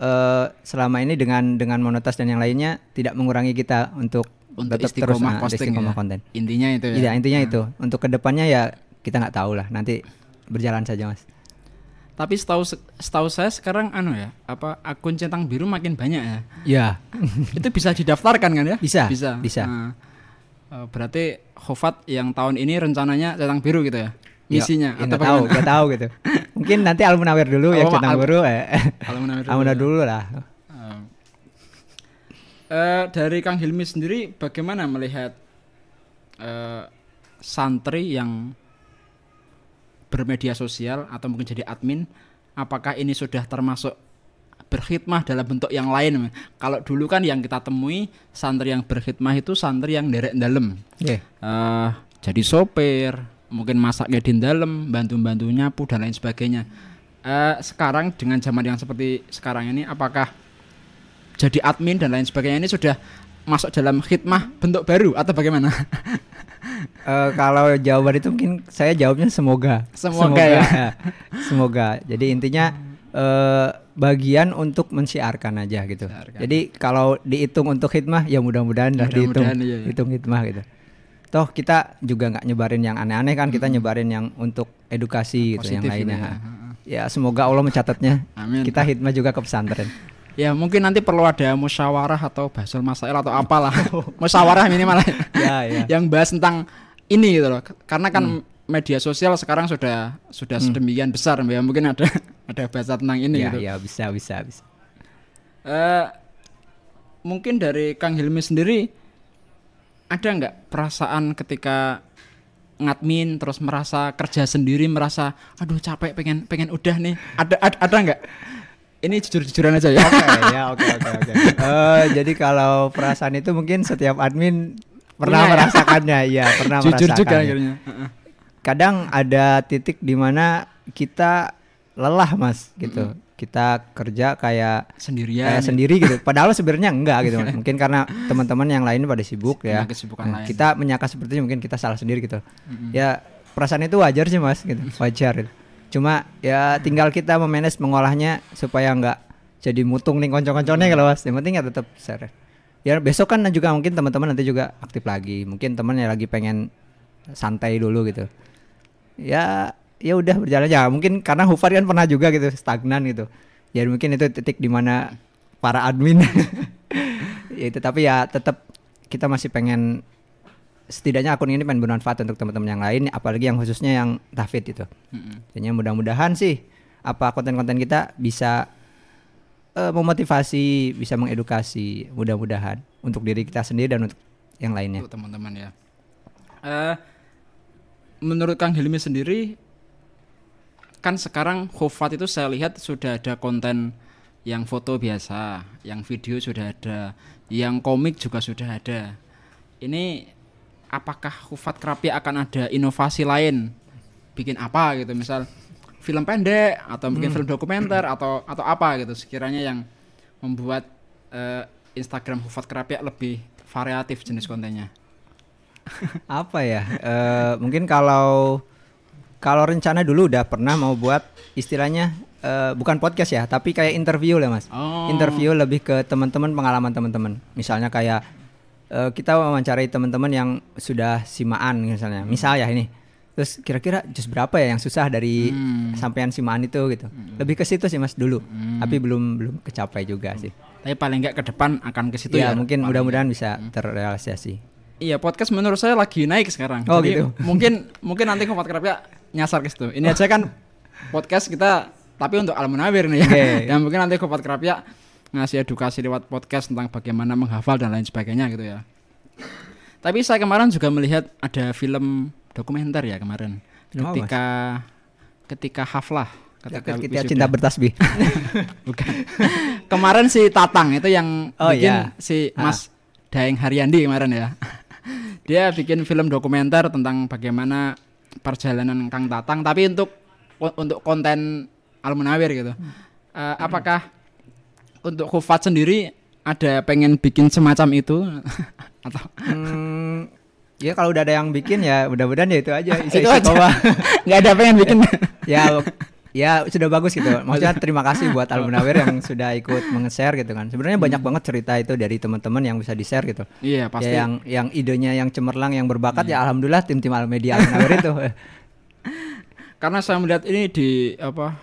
eh selama ini dengan dengan monetas dan yang lainnya tidak mengurangi kita untuk untuk tetap istiqomah ah, posting istiqomah ya. konten. intinya itu ya Iya intinya itu. Untuk ke depannya ya kita nggak tahu lah. Nanti berjalan saja mas. tapi setahu setahu saya sekarang anu ya apa akun centang biru makin banyak ya Ya. itu bisa didaftarkan kan ya? Bisa, Bisa. bisa. Nah, eh, berarti Hofat yang tahun ini rencananya centang biru gitu ya? Misinya ya, atau tahu, nggak tahu gitu. Mungkin nanti Almunawir dulu Oh, yang centang Al- biru eh. Kalau menurut Almunawir dulu lah. Eh, dari Kang Hilmi sendiri bagaimana melihat eh, santri yang bermedia sosial atau mungkin jadi admin apakah ini sudah termasuk berkhidmah dalam bentuk yang lain kalau dulu kan yang kita temui santri yang berkhidmah itu santri yang derek dalam Oke. eh jadi sopir, mungkin masaknya di dalam, bantu-bantu nyapu dan lain sebagainya. Eh sekarang dengan zaman yang seperti sekarang ini, apakah jadi admin dan lain sebagainya ini sudah masuk dalam khidmah bentuk baru atau bagaimana? Eh, kalau jawaban itu mungkin saya jawabnya semoga. Semoga ya. semoga. Jadi intinya eh, bagian untuk mensiarkan aja gitu. Mensiarkan. Jadi kalau dihitung untuk hikmah ya mudah-mudahan lah dihitung Mudah-mudahan, iya, iya. hitung hikmah gitu. Toh kita juga nggak nyebarin yang aneh-aneh kan, kita nyebarin yang untuk edukasi gitu yang Positif lainnya. gitu ya. Ya semoga Allah mencatatnya. Amin. Kita hikmah juga ke pesantren. Ya mungkin nanti perlu ada musyawarah atau bahasul masail atau apalah. musyawarah minimal Ya, ya. yang bahas tentang ini gitu loh. Karena kan media sosial sekarang sudah sudah sedemikian besar ya mungkin ada ada bahasa tentang ini ya, gitu. ya bisa bisa bisa. Eh, mungkin dari Kang Hilmi sendiri ada nggak perasaan ketika ngadmin terus merasa kerja sendiri merasa aduh capek pengen pengen udah nih ada ada, ada nggak ini jujur-jujuran aja ya Oke ya oke oke oke. Eh, jadi kalau perasaan itu mungkin setiap admin pernah Punya ya? merasakannya, iya pernah jujur juga merasakannya. akhirnya Heeh. Kadang ada titik di mana kita lelah mas, gitu. Kita kerja kayak sendirian kayak sendiri gitu. Padahal sebenarnya enggak gitu. Mungkin karena teman-teman yang lain pada sibuk ya. Kesibukan Nah, lain. Kita menyangka seperti itu mungkin kita salah sendiri gitu. Ya perasaan itu wajar sih mas, gitu. Wajar. Gitu. Cuma ya tinggal kita memanage mengolahnya supaya enggak jadi mutung nih konco-konconnya kalau mas. Yang penting ya tetap share. Ya besok kan juga mungkin teman-teman nanti juga aktif lagi. Mungkin teman yang lagi pengen santai dulu gitu. Ya ya udah berjalan aja. Mungkin karena Hufar kan pernah juga gitu stagnan gitu. Ya mungkin itu titik di mana para admin ya itu tapi ya tetap kita masih pengen setidaknya akun ini pengen bermanfaat untuk teman-teman yang lain apalagi yang khususnya yang tafid itu. Mm-mm. Jadi mudah-mudahan sih apa konten-konten kita bisa eh, memotivasi, bisa mengedukasi, mudah-mudahan untuk diri kita sendiri dan untuk yang lainnya. untuk teman-teman ya. Eh, menurut Kang Hilmi sendiri, kan sekarang Hofat itu saya lihat sudah ada konten yang foto biasa, yang video sudah ada, yang komik juga sudah ada. Ini apakah Hufat Krapi akan ada inovasi lain? Bikin apa gitu, misal film pendek atau mungkin film dokumenter atau atau apa gitu sekiranya yang membuat eh, Instagram Hufat Krapi lebih variatif jenis kontennya. Apa ya? eh, mungkin kalau kalau rencana dulu udah pernah mau buat istilahnya eh, bukan podcast ya, tapi kayak interview lah mas. Oh. Interview lebih ke teman-teman pengalaman teman-teman. Misalnya kayak eh, kita wawancarai teman-teman yang sudah simaan misalnya. Misal ya ini. Terus kira-kira jus berapa ya yang susah dari Hmm. sampean simaan itu gitu. Lebih ke situ sih mas dulu. Tapi belum belum kecapai juga sih. Tapi paling nggak ke depan akan ke situ ya ya. mungkin mudah-mudahan bisa terrealisasi. Iya podcast menurut saya lagi naik sekarang. Oh, Jadi gitu. Mungkin mungkin nanti Kompat Kerapia nyasar ke situ. Ini aja kan podcast kita tapi untuk Al Munawir nih ya. Oke. Yang mungkin nanti Kompat Kerapia ngasih edukasi lewat podcast tentang bagaimana menghafal dan lain sebagainya gitu ya. Tapi saya kemarin juga melihat ada film dokumenter ya kemarin. Film apa, Ketika ketika haflah ketika Kita wisuda. cinta bertasbih. Bukan. Kemarin si Tatang itu yang Oh, bikin iya. si Mas Daeng Haryandi kemarin ya. Dia bikin film dokumenter tentang bagaimana perjalanan Kang Tatang tapi untuk untuk konten Al Munawir gitu. Eh, apakah untuk Hufat sendiri ada pengen bikin semacam itu atau Hmm, ya kalau udah ada yang bikin ya mudah-mudahan ya itu aja. itu Isi-isi aja bawah. nggak ada pengen bikin ya ya sudah bagus gitu. Maksudnya terima kasih buat Al Munawir yang sudah ikut meng-share gitu kan. Sebenarnya banyak banget cerita itu dari teman-teman yang bisa di-share gitu. iya pasti Hmm. Ya yang yang idenya yang cemerlang yang berbakat ya alhamdulillah tim-tim Al Media Al Munawir itu. karena saya melihat ini di apa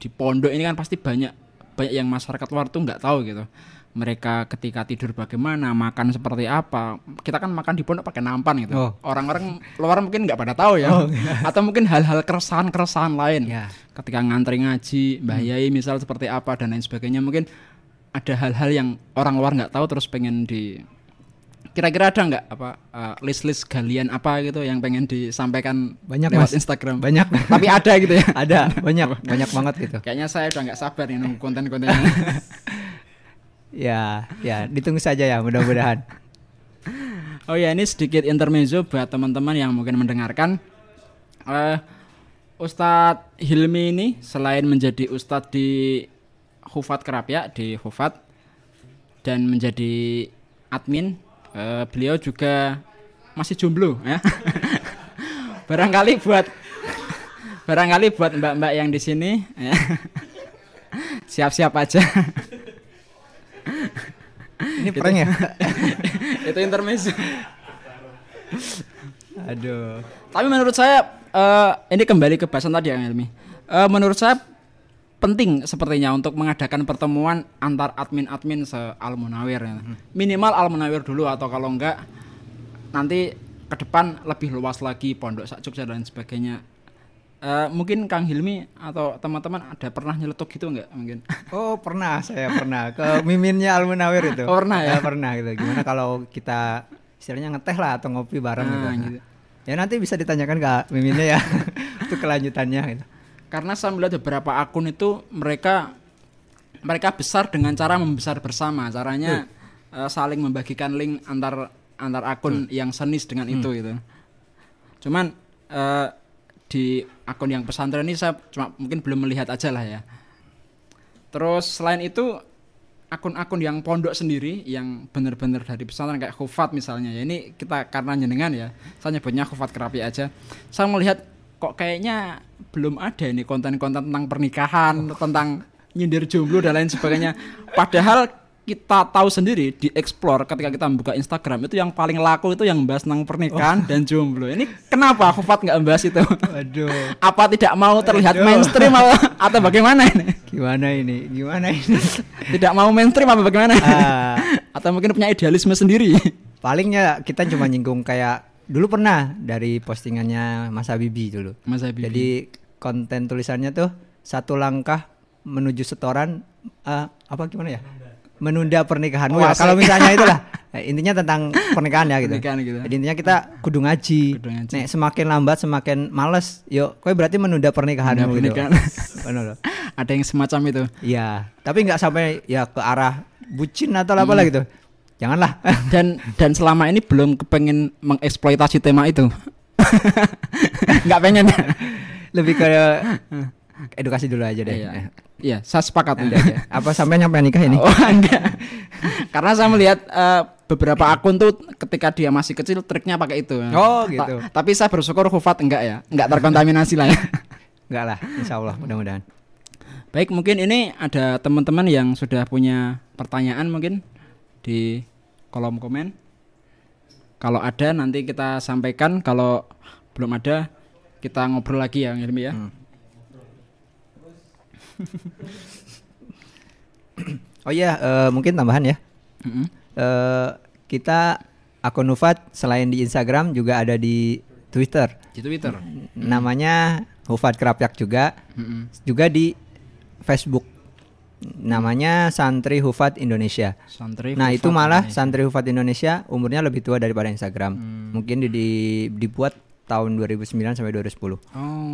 di pondok ini kan pasti banyak banyak yang masyarakat luar tuh nggak tahu gitu. Mereka ketika tidur bagaimana makan seperti apa kita kan makan di pondok pakai nampan gitu. Oh. orang-orang luar mungkin nggak pada tahu ya. Atau mungkin hal-hal keresahan keresahan lain. Ya. ketika ngantri ngaji mbah yai misal seperti apa dan lain sebagainya mungkin ada hal-hal yang orang luar nggak tahu terus pengen di kira-kira ada nggak apa eh, list-list galian apa gitu yang pengen disampaikan Banyak, lewat Mas. Instagram Banyak. tapi ada gitu ya ada banyak banyak banget gitu. kayaknya saya udah nggak sabar nih nunggu konten-kontennya Ya, ya ditunggu saja ya mudah-mudahan. oh ya ini sedikit intermezzo buat teman-teman yang mungkin mendengarkan eh Ustadz Hilmi ini selain menjadi Ustadz di Hufat Kerapia di Hufat dan menjadi admin. Eh, beliau juga masih jomblo ya. barangkali buat barangkali buat mbak-mbak yang di sini ya. siap-siap aja. Ini prank ya? Itu intermezzo. Aduh. Tapi menurut saya eh, ini kembali ke bahasan tadi yang Ilmi. Eh, menurut saya penting sepertinya untuk mengadakan pertemuan antar admin-admin se Almunawir ya. Minimal Almunawir dulu atau kalau enggak nanti ke depan lebih luas lagi pondok sak Jogja dan sebagainya. Eh, mungkin Kang Hilmi atau teman-teman ada pernah nyeletuk gitu enggak mungkin? Oh pernah saya pernah ke miminnya Almunawir itu. Oh, pernah ya? pernah gitu. Gimana kalau kita istilahnya ngeteh lah atau ngopi bareng gitu. Nah, Nah, gitu. Ya nanti bisa ditanyakan ke miminnya ya untuk kelanjutannya gitu. Karena saya melihat beberapa akun itu mereka mereka besar dengan cara membesar bersama. Caranya eh, saling membagikan link antar antar akun yang senis dengan itu gitu. Cuman eh, di akun yang pesantren ini saya cuma mungkin belum melihat aja lah ya. Terus selain itu akun-akun yang pondok sendiri yang benar-benar dari pesantren kayak Khufat misalnya ya ini kita karena jenengan ya saya nyebutnya Khufat Kerapi aja saya melihat kok kayaknya belum ada ini konten-konten tentang pernikahan tentang nyindir jomblo dan lain sebagainya padahal kita tahu sendiri di explore ketika kita membuka Instagram itu yang paling laku itu yang membahas tentang pernikahan dan jomblo ini kenapa Khufat nggak membahas itu Aduh. apa tidak mau terlihat Aduh. mainstream atau, atau bagaimana ini Gimana ini? Gimana ini? tidak mau mainstream apa bagaimana Ah, atau mungkin punya idealisme sendiri palingnya kita cuma nyinggung kayak dulu pernah dari postingannya Mas Habibi dulu. Mas Habibie Jadi konten tulisannya tuh satu langkah menuju setoran eh, apa gimana ya? Menunda pernikahanmu Oh, ya. Kalau misalnya itulah Eh, intinya tentang pernikahan ya gitu. Pernikahan gitu. Jadi intinya kita kudu ngaji. Kudu ngaji. Nek semakin lambat semakin males, yuk kowe berarti menunda pernikahanmu Menunda gitu. pernikahan. Bener loh. ada yang semacam itu Iya, tapi nggak sampai ya ke arah bucin atau apa lah gitu. Janganlah. dan dan selama ini belum kepengen mengeksploitasi tema itu nggak pengen Lebih ke edukasi dulu aja deh. Iya. Iya saya sepakat aja. Apa sampai nyampe nikah ini? oh enggak karena saya melihat eh, beberapa akun tuh ketika dia masih kecil triknya pakai itu Oh, Ta- gitu. tapi saya bersyukur Hufat enggak ya enggak terkontaminasi lah ya Enggak lah, insya Allah mudah-mudahan. baik mungkin ini ada teman-teman yang sudah punya pertanyaan mungkin di kolom komen kalau ada nanti kita sampaikan kalau belum ada kita ngobrol lagi ya Ilmi ya Hmm. Oh iya, eh, mungkin tambahan ya. Mm-mm. Eh, kita akun Nufat selain di Instagram juga ada di Twitter. di Twitter Namanya Hufat Kerapyak juga. Mm-mm. Juga di Facebook. Namanya Santri Hufat Indonesia. santri Nah Hufat itu malah Indonesia. Santri Hufat Indonesia umurnya lebih tua daripada Instagram. Hmm. Mungkin di, di- dibuat tahun 2009 sampai 2010. oh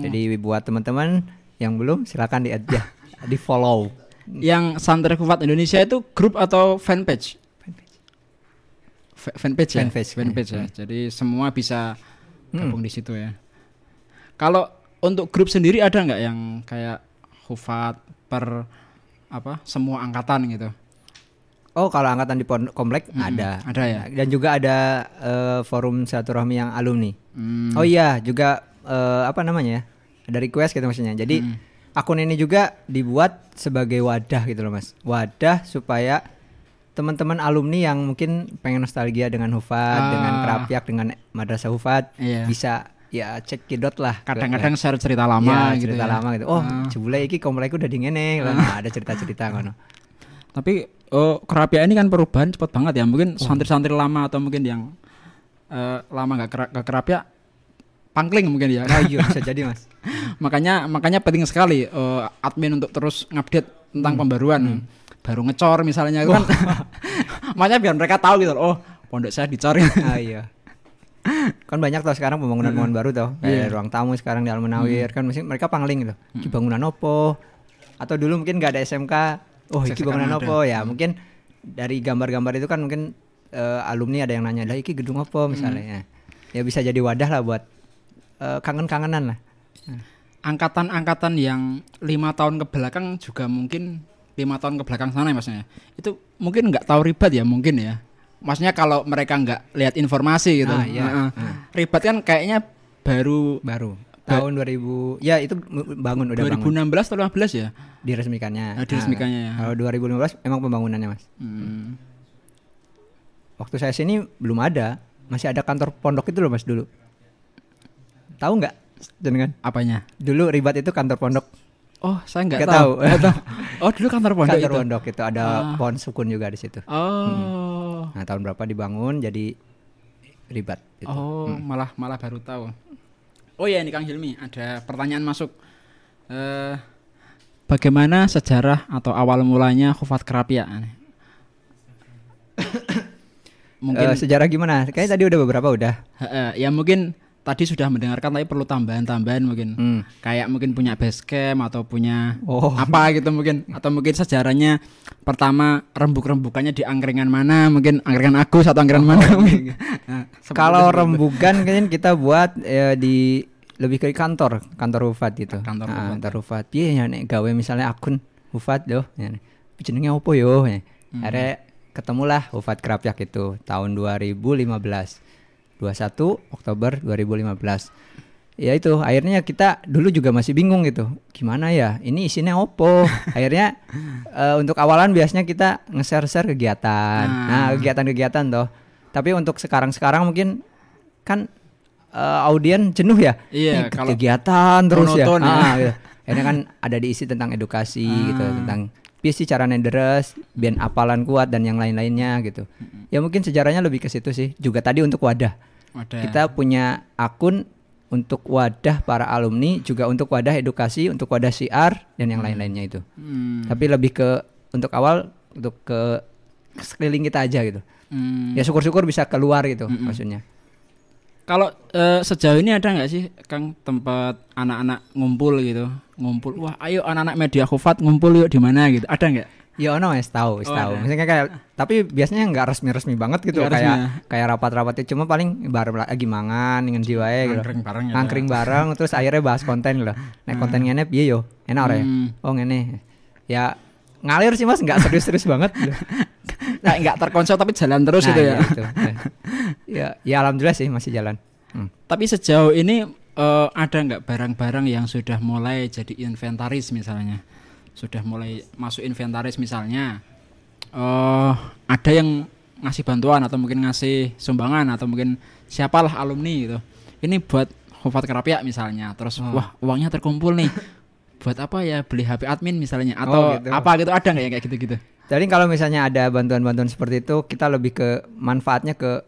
Jadi buat teman-teman yang belum silakan di add ya, di follow. yang santri Hufat Indonesia itu grup atau fanpage Fa- fanpage ya Fanpage, fanpage ya jadi semua bisa Hmm. gabung di situ ya kalau untuk grup sendiri ada nggak yang kayak Hufat per apa semua angkatan gitu Oh kalau angkatan di komplek Mm-mm, ada. ada ya? Dan juga ada eh, forum silaturahmi yang alumni. Hmm. Oh iya juga eh, apa namanya ya? Ada request gitu maksudnya. Jadi Mm. akun ini juga dibuat sebagai wadah gitu loh mas. Wadah supaya teman-teman alumni yang mungkin pengen nostalgia dengan Hufat, Ah. dengan Kerapyak, dengan Madrasah Hufat Iya. bisa ya cek kidot lah. kadang-kadang share cerita lama Ya, gitu cerita ya. lama gitu. Oh, Ah. jebule iki komplek udah dingene. Nah, ada cerita-cerita ngono. Tapi oh, kerapia ini kan perubahan cepat banget ya. Mungkin santri-santri lama atau mungkin yang eh, lama nggak kera- nggak kerapia pangkling mungkin ya. Nah, iya bisa jadi mas. makanya makanya penting sekali eh, admin untuk terus ngupdate tentang pembaruan. Baru ngecor misalnya itu kan. makanya biar mereka tahu gitu. Oh, pondok saya dicor. ah iya kan banyak tuh sekarang pembangunan-pembangunan baru tuh kayak Iya. ruang tamu sekarang di Almenawir. Kan mesti mereka pangling gitu. Iki bangunan opo atau dulu mungkin nggak ada SMK oh iki bangunan ada. opo ya mungkin dari gambar-gambar itu kan mungkin eh, alumni ada yang nanya lah iki gedung opo misalnya. Ya bisa jadi wadah lah buat eh, kangen-kangenan lah. Angkatan-angkatan yang lima tahun ke belakang juga mungkin lima tahun ke belakang sana ya maksudnya. Itu mungkin nggak tahu ribat ya mungkin ya maksudnya kalau mereka nggak lihat informasi gitu Ah, iya. Heeh. Ah. ribat kan kayaknya baru Baru tahun 2000 ya itu bangun udah bangun 2016 atau 15 ya diresmikannya. Ah, diresmikannya ya. Kalau 2015 emang pembangunannya mas. Hmm. Waktu saya sini belum ada, masih ada kantor pondok itu loh mas dulu. Tahu nggak? Jenengan? apanya Dulu ribat itu kantor pondok. Oh saya nggak tahu. tahu. Tahu. oh dulu kantor pondok kantor itu pondok itu ada Ah. pohon sukun juga di situ. oh Nah tahun berapa dibangun jadi ribat. Gitu. Oh, malah malah baru tahu. Oh ya ini Kang Hilmi, ada pertanyaan masuk. Eh bagaimana sejarah atau awal mulanya Khufat Kerapia? mungkin Eh, sejarah gimana? Kayaknya tadi udah beberapa udah. Heeh, ya mungkin tadi sudah mendengarkan tapi perlu tambahan-tambahan mungkin. Hmm. Kayak mungkin punya base camp atau punya Oh. apa gitu mungkin atau mungkin sejarahnya pertama rembuk-rembukannya di angkringan mana mungkin angkringan Agus atau angkringan mana mungkin. Nah, Kalau rembukan kan kita buat eh, di lebih ke kantor, kantor Hufat gitu. Kantor Ah, Hufat. kantor Hufat. Piye ya nek gawe misalnya akun Hufat yo. Ya, jenenge opo yo? Ya. Hmm. Akhirnya ketemulah Hufat Kerapyak itu tahun 2015. 21 Oktober 2015. Ya itu akhirnya kita dulu juga masih bingung gitu. Gimana ya? Ini isinya opo? akhirnya eh, untuk awalan biasanya kita nge-share-share kegiatan. Nah, kegiatan-kegiatan toh. Tapi untuk sekarang-sekarang mungkin kan eh, audien jenuh ya. Iya, kalau kegiatan terus ya. ya. Ah, gitu. Akhirnya kan ada diisi tentang edukasi gitu, Ah. tentang piye sih cara deres, biar apalan kuat dan yang lain-lainnya gitu. Ya mungkin sejarahnya lebih ke situ sih. Juga tadi untuk wadah. Wadah. Kita punya akun untuk wadah para alumni, juga untuk wadah edukasi, untuk wadah siar dan yang lain-lainnya itu. Hmm, Tapi lebih ke untuk awal untuk ke sekeliling kita aja gitu. hmm. Ya syukur-syukur bisa keluar gitu maksudnya. Kalau eh, sejauh ini ada nggak sih Kang tempat anak-anak ngumpul gitu, ngumpul. Wah, ayo anak-anak media Khufat ngumpul yuk di mana gitu. Ada nggak? Ya ono wis tahu, wis Oh, tahu. Misalnya kayak tapi biasanya nggak resmi-resmi banget gitu Nggak kayak resmi kayak rapat-rapatnya cuma paling bareng lagi mangan dengan jiwa gitu. Ngangkring bareng ya. Ngangkring bareng terus akhirnya bahas konten loh. Nah, konten ngene piye yo? Enak ora ya? Hmm. Oh, ngene. Ya ngalir sih Mas, nggak serius-serius banget. Nah, nggak terkonsep tapi jalan terus Nah, gitu ya. iya, itu. ya, ya alhamdulillah sih masih jalan. Hmm. Tapi sejauh ini eh, ada nggak barang-barang yang sudah mulai jadi inventaris misalnya? Sudah mulai masuk inventaris misalnya. eh ada yang ngasih bantuan atau mungkin ngasih sumbangan atau mungkin siapalah alumni gitu. Ini buat Hufat Kerapia misalnya. Terus Oh. wah, uangnya terkumpul nih. buat apa ya? Beli HP admin misalnya atau Oh, gitu. apa gitu ada nggak yang kayak gitu-gitu? Jadi kalau misalnya ada bantuan-bantuan seperti itu, kita lebih ke manfaatnya ke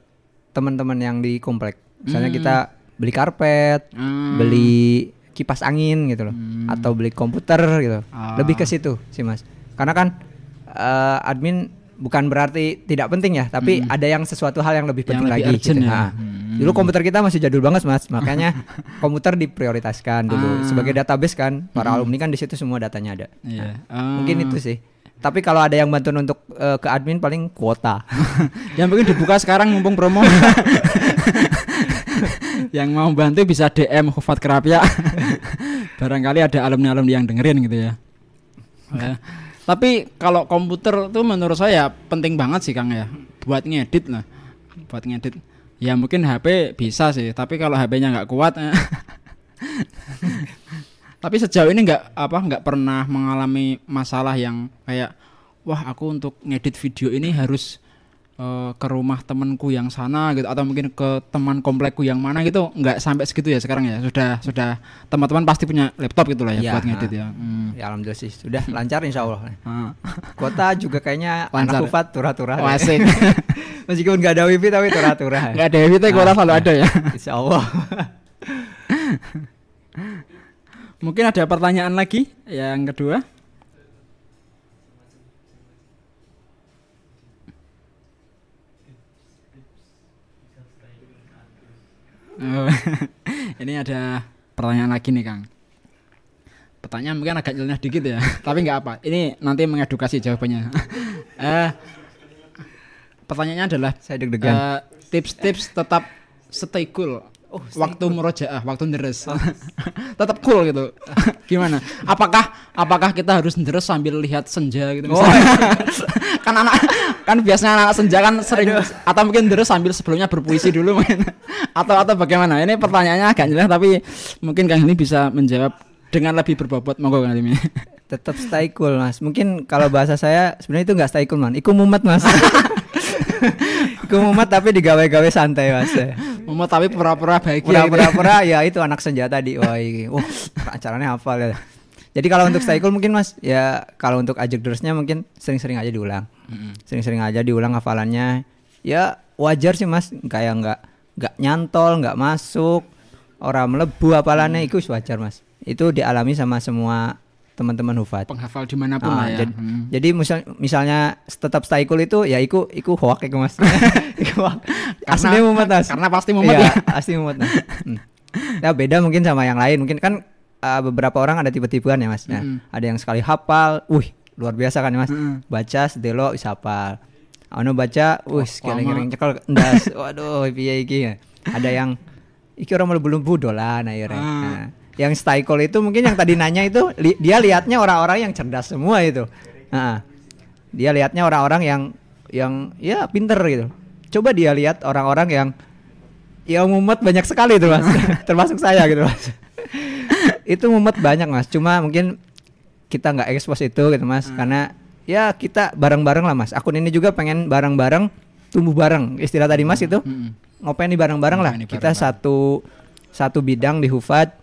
teman-teman yang di komplek. Misalnya kita beli karpet, Hmm. beli kipas angin gitu loh, atau beli komputer gitu. Ah. Lebih ke situ sih mas. Karena kan eh, admin bukan berarti tidak penting ya, tapi ada yang sesuatu hal yang lebih Hmm. Yang penting lebih lagi. gitu. ya. Nah, Hmm. Dulu komputer kita masih jadul banget mas, makanya komputer diprioritaskan dulu Ah. sebagai database kan. Para alumni kan di situ semua datanya ada. Iya. Nah, Mungkin itu sih. Tapi kalau ada yang bantuan untuk eh, ke admin paling kuota. yang mungkin dibuka sekarang mumpung promo. Yang mau bantu bisa DM Hufat Kerapia. Barangkali ada alumni-alumni yang dengerin gitu ya. Eh, tapi kalau komputer tuh menurut saya penting banget sih Kang ya. Buat ngedit lah. Buat ngedit. Ya mungkin HP bisa sih tapi kalau HP-nya nggak kuat eh. Tapi sejauh ini nggak apa nggak pernah mengalami masalah yang kayak wah aku untuk ngedit video ini harus eh, ke rumah temanku yang sana gitu atau mungkin ke teman komplekku yang mana gitu nggak sampai segitu ya sekarang ya sudah sudah teman-teman pasti punya laptop gitu lah ya Iya, buat ngedit ah. ya Hmm. ya alhamdulillah sih sudah lancar insya Allah. Ah. Kuota juga kayaknya Lancar. anak ufat turah-turah. Deh. asik. Meskipun nggak ada wifi tapi turah-turah. nggak ada wifi kuota selalu ada ya Insya Allah. mungkin ada pertanyaan lagi yang kedua Oh, ini ada pertanyaan lagi nih Kang. Pertanyaan mungkin agak nyeleneh dikit ya, tapi nggak apa. Ini nanti mengedukasi jawabannya. eh, pertanyaannya adalah Saya deg-degan. eh, tips-tips tetap stay cool Oh, waktu murojaah, waktu deres. Tetap cool gitu. Gimana? Apakah apakah kita harus deres sambil lihat senja gitu Oh, misalnya? kan anak kan biasanya anak senja kan sering atau mungkin deres sambil sebelumnya berpuisi dulu mungkin. atau atau bagaimana? Ini pertanyaannya agak jelas tapi mungkin Kang ini bisa menjawab dengan lebih berbobot monggo Kang ini. tetap stay cool mas mungkin kalau bahasa saya sebenarnya itu nggak stay cool man iku mumet mas iku mumet tapi digawe-gawe santai mas Mau tapi pura-pura gitu. pura-pura ya itu anak senja tadi wah ini wah acaranya hafal ya. Jadi kalau untuk stay cool mungkin mas ya kalau untuk ajak dersnya mungkin sering-sering aja diulang. Sering-sering aja diulang hafalannya. Ya wajar sih mas. Kayak nggak nggak nyantol nggak masuk orang melebu hafalannya itu wajar mas. Itu dialami sama semua teman-teman hufat penghafal di mana pun Ah, lah ya. jad- Hmm. Jadi misal, misalnya tetap stay cool itu ya iku iku hoak iku Mas. iku hoak. Aslinya mumet Mas. Karena pasti mumet Iya, ya. Asli mumet. Hmm. Ya beda mungkin sama yang lain. Mungkin kan uh, beberapa orang ada tipe-tipean ya Mas. Nah, Mm-mm. ada yang sekali hafal, wih luar biasa kan Mas. Mm-mm. Baca sedelo bisa hafal. Anu baca, wih ngiring cekel ndas. Waduh, piye iki. Ada yang iki orang belum dolan akhirnya. Ah. Nah, yang stay cool itu mungkin yang tadi nanya itu li- dia lihatnya orang-orang yang cerdas semua itu. Nah, dia lihatnya orang-orang yang yang ya pinter gitu. Coba dia lihat orang-orang yang yang mumet banyak sekali itu mas, termasuk saya gitu mas. itu mumet banyak mas. Cuma mungkin kita nggak expose itu gitu mas, karena ya kita bareng-bareng lah mas. Akun ini juga pengen bareng-bareng tumbuh bareng. Istilah tadi mas itu Mm-mm. ngopeni bareng-bareng lah. Kita bareng-bareng. satu satu bidang di Hufat,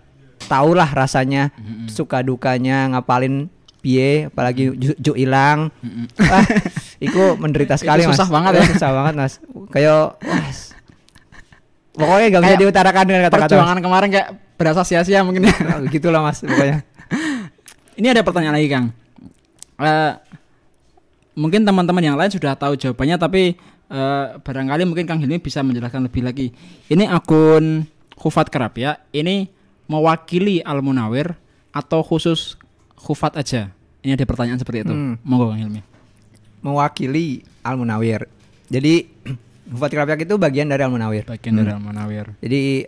tahulah rasanya Mm-mm. suka dukanya ngapalin piye, apalagi ju, ju ilang. Mm-mm. Wah, iku menderita sekali Itu mas. susah banget ya. Susah banget mas. Kayak pokoknya gak bisa diutarakan dengan kata-kata. Perjuangan kemarin kayak berasa sia-sia mungkin ya. Mas. Begitulah mas, pokoknya. Ini ada pertanyaan lagi Kang. Eh, mungkin teman-teman yang lain sudah tahu jawabannya tapi eh, barangkali mungkin Kang Hilmi bisa menjelaskan lebih lagi. Ini akun Hufat Kerap ya. Ini mewakili Al Munawir atau khusus Hufat aja? Ini ada pertanyaan seperti itu. Hmm. Monggo Kang Hilmi. Mewakili Al Munawir. Jadi Hufat Kerapiak itu bagian dari Al Munawir. Bagian dari Al Munawir. Jadi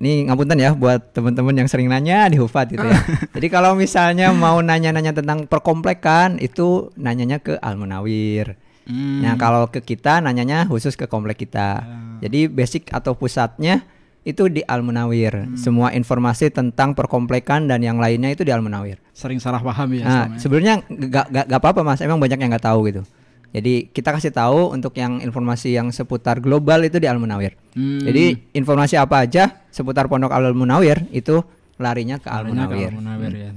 ini ngapunten ya buat teman-teman yang sering nanya di Hufat gitu ya. Jadi kalau misalnya mau nanya-nanya tentang perkomplekan itu nanyanya ke Al Munawir. Hmm. Nah, kalau ke kita nanyanya khusus ke komplek kita. Jadi basic atau pusatnya itu di Al Munawir. Semua informasi tentang perkomplekan dan yang lainnya itu di Al Munawir. sering salah paham ya. Nah, sebenarnya nggak nggak nggak apa-apa mas. Emang banyak yang nggak tahu gitu. Jadi kita kasih tahu untuk yang informasi yang seputar global itu di Al Munawir. Hmm. Jadi informasi apa aja seputar Pondok Al Munawir itu larinya ke Al ke Munawir. Al Munawir ya.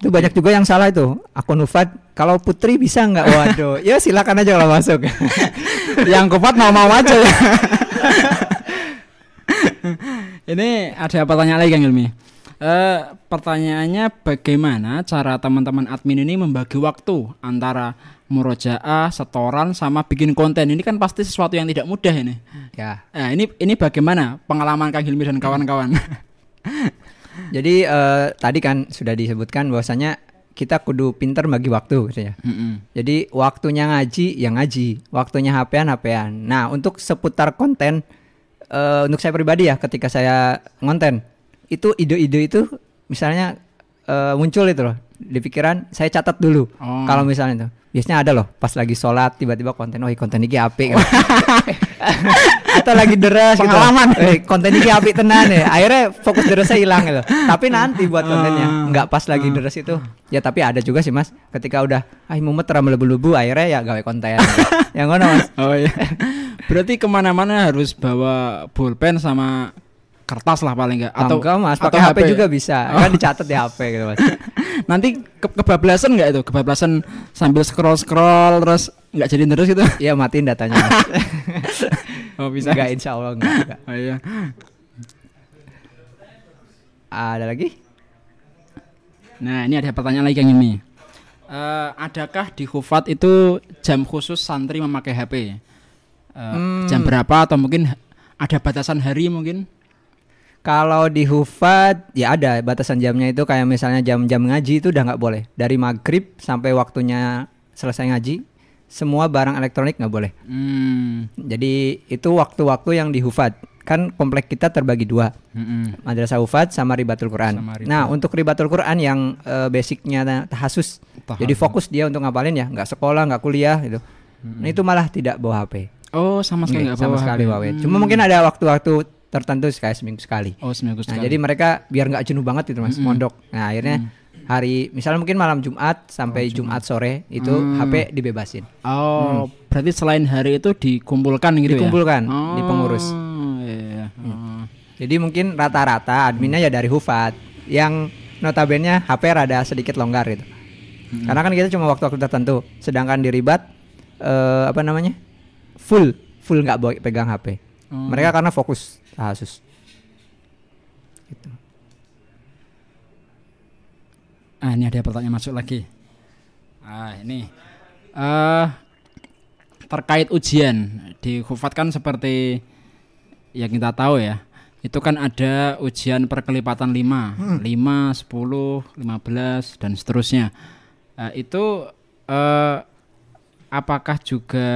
Itu banyak juga yang salah itu. Akun Ufat kalau Putri bisa nggak? Waduh, ya silakan aja kalau masuk. yang kuat mau-mau aja ya. Ini ada pertanyaan lagi Kang Ilmi. Eh, pertanyaannya bagaimana cara teman-teman admin ini membagi waktu antara murojaah, setoran sama bikin konten ini kan pasti sesuatu yang tidak mudah ini. ya. Nah, ini ini bagaimana pengalaman Kang Hilmi dan kawan-kawan? Jadi eh, tadi kan sudah disebutkan bahwasanya kita kudu pinter bagi waktu gitu ya. Mm-mm. Jadi waktunya ngaji ya ngaji, waktunya HP-an HP-an. Nah, untuk seputar konten eh, untuk saya pribadi ya ketika saya ngonten, itu ide-ide itu misalnya eh, muncul itu loh di pikiran, saya catat dulu. Oh. Kalau misalnya itu biasanya ada loh pas lagi sholat tiba-tiba konten oh konten ini apik. Atau lagi deras gitu. Pengalaman. eh, konten ini apik tenan ya. Akhirnya fokus derasnya hilang gitu. Tapi nanti buat kontennya. Nggak pas lagi deres itu. Ya tapi ada juga sih mas. Ketika udah ah mumet terlalu lebu-lebu akhirnya ya gawe konten. Yang ngono mas. Oh iya. Berarti ke mana-mana harus bawa pulpen sama kertas lah paling enggak atau enggak mas. pakai HP, juga bisa. Oh. kan dicatat di HP gitu mas Nanti ke- kebablasan nggak itu? Kebablasan sambil scroll scroll terus nggak jadi terus gitu? Iya matiin datanya Oh bisa. enggak insya Allah enggak, enggak. Oh iya. ada lagi Nah ini ada pertanyaan lagi Kang Imi. Eh, adakah di Hufat itu jam khusus santri memakai HP? Eh, Hmm. Jam berapa atau mungkin ada batasan hari mungkin? Kalau di Hufat ya ada batasan jamnya itu kayak misalnya jam-jam ngaji itu udah nggak boleh dari maghrib sampai waktunya selesai ngaji semua barang elektronik nggak boleh. Hmm. Jadi itu waktu-waktu yang di Hufat kan komplek kita terbagi dua, Mm-mm. Madrasah Hufat sama Ribatul Quran. Sama Ribat. Nah, untuk Ribatul Quran yang eh, basicnya ta- tahasus, Tahasus. jadi fokus dia untuk ngapalin ya, nggak sekolah, nggak kuliah gitu. Nah, itu malah tidak bawa HP. Oh, sama sekali Nggak, sama sekali bawa HP. Hmm. Cuma mungkin ada waktu-waktu tertentu kayak seminggu sekali. Oh, seminggu Nah, sekali. jadi mereka biar nggak jenuh banget gitu Mas, mondok. Nah, akhirnya hari misalnya mungkin malam Jumat sampai Jumat. sore itu HP dibebasin. Oh, berarti selain hari itu dikumpulkan gitu Dikumpulkan ya? di pengurus. Oh, iya, iya. Oh. Jadi mungkin rata-rata adminnya ya dari Hufat yang notabene HP rada sedikit longgar gitu. Karena kan kita cuma waktu-waktu tertentu. Sedangkan di Ribat eh, apa namanya? full full nggak pegang HP. Oh. Mereka karena fokus tahasus. Gitu. Ah, ini ada pertanyaan masuk lagi. Ah, ini. eh terkait ujian di Hufat kan seperti yang kita tahu ya. Itu kan ada ujian perkelipatan 5, 5, 10, 15 dan seterusnya. Eh, itu eh apakah juga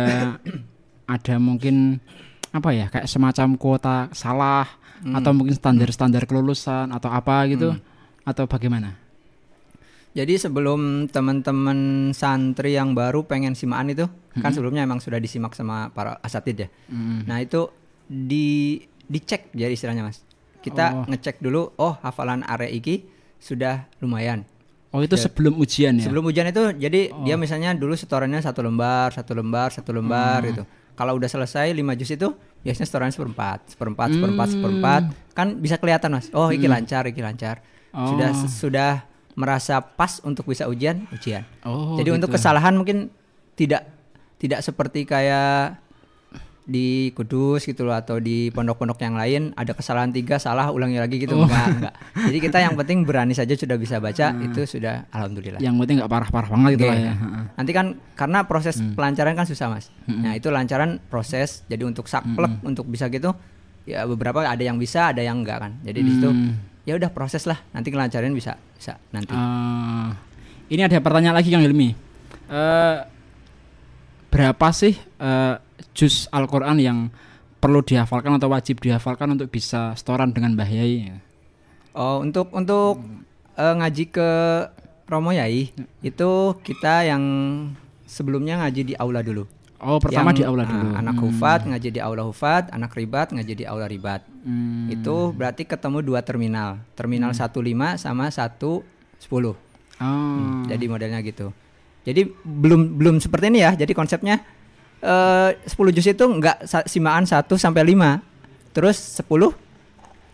ada mungkin apa ya kayak semacam kuota salah atau mungkin standar-standar kelulusan atau apa gitu atau bagaimana? Jadi sebelum teman-teman santri yang baru pengen simaan itu kan sebelumnya emang sudah disimak sama para asatid ya. Mm. Nah itu di dicek jadi istilahnya mas. Kita Oh. ngecek dulu, oh hafalan area iki sudah lumayan. Oh itu sebelum ujian ya? Sebelum ujian itu jadi dia misalnya dulu setorannya satu lembar, satu lembar, satu lembar gitu. Kalau udah selesai 5 juz itu biasanya setorannya seperempat, seperempat, seperempat, seperempat. Kan bisa kelihatan mas. Oh iki lancar, iki lancar. Sudah sudah merasa pas untuk bisa ujian, ujian. Oh, Jadi untuk gitu. kesalahan mungkin tidak tidak seperti kayak di Kudus gitu loh atau di pondok-pondok yang lain ada kesalahan tiga salah ulangi lagi gitu Oh. enggak enggak. Jadi kita yang penting berani saja sudah bisa baca itu sudah alhamdulillah. Yang penting nggak parah-parah banget gitu Oke. lah ya. Heeh. Nanti kan karena proses pelancaran kan susah mas. Nah itu lancaran proses. Jadi untuk saklek untuk bisa gitu ya beberapa ada yang bisa ada yang enggak kan. Jadi di situ Hmm. ya udah proses lah. Nanti kelancaran bisa bisa nanti. Eh, ini ada pertanyaan lagi Kang Ilmi. Eh, berapa sih eh, juz Al-Qur'an yang perlu dihafalkan atau wajib dihafalkan untuk bisa setoran dengan Mbah Yai? Oh, untuk untuk eh, ngaji ke Romo Yai itu kita yang sebelumnya ngaji di aula dulu. Oh, pertama Yang, di aula ah, dulu. anak hufat ngaji di aula hufat, anak ribat ngaji di aula ribat. Hmm. Itu berarti ketemu dua terminal. Terminal 15 sama 110. Oh. Jadi modelnya gitu. Jadi belum belum seperti ini ya. Jadi konsepnya eh 10 juz itu enggak simaan 1 sampai 5. Terus 10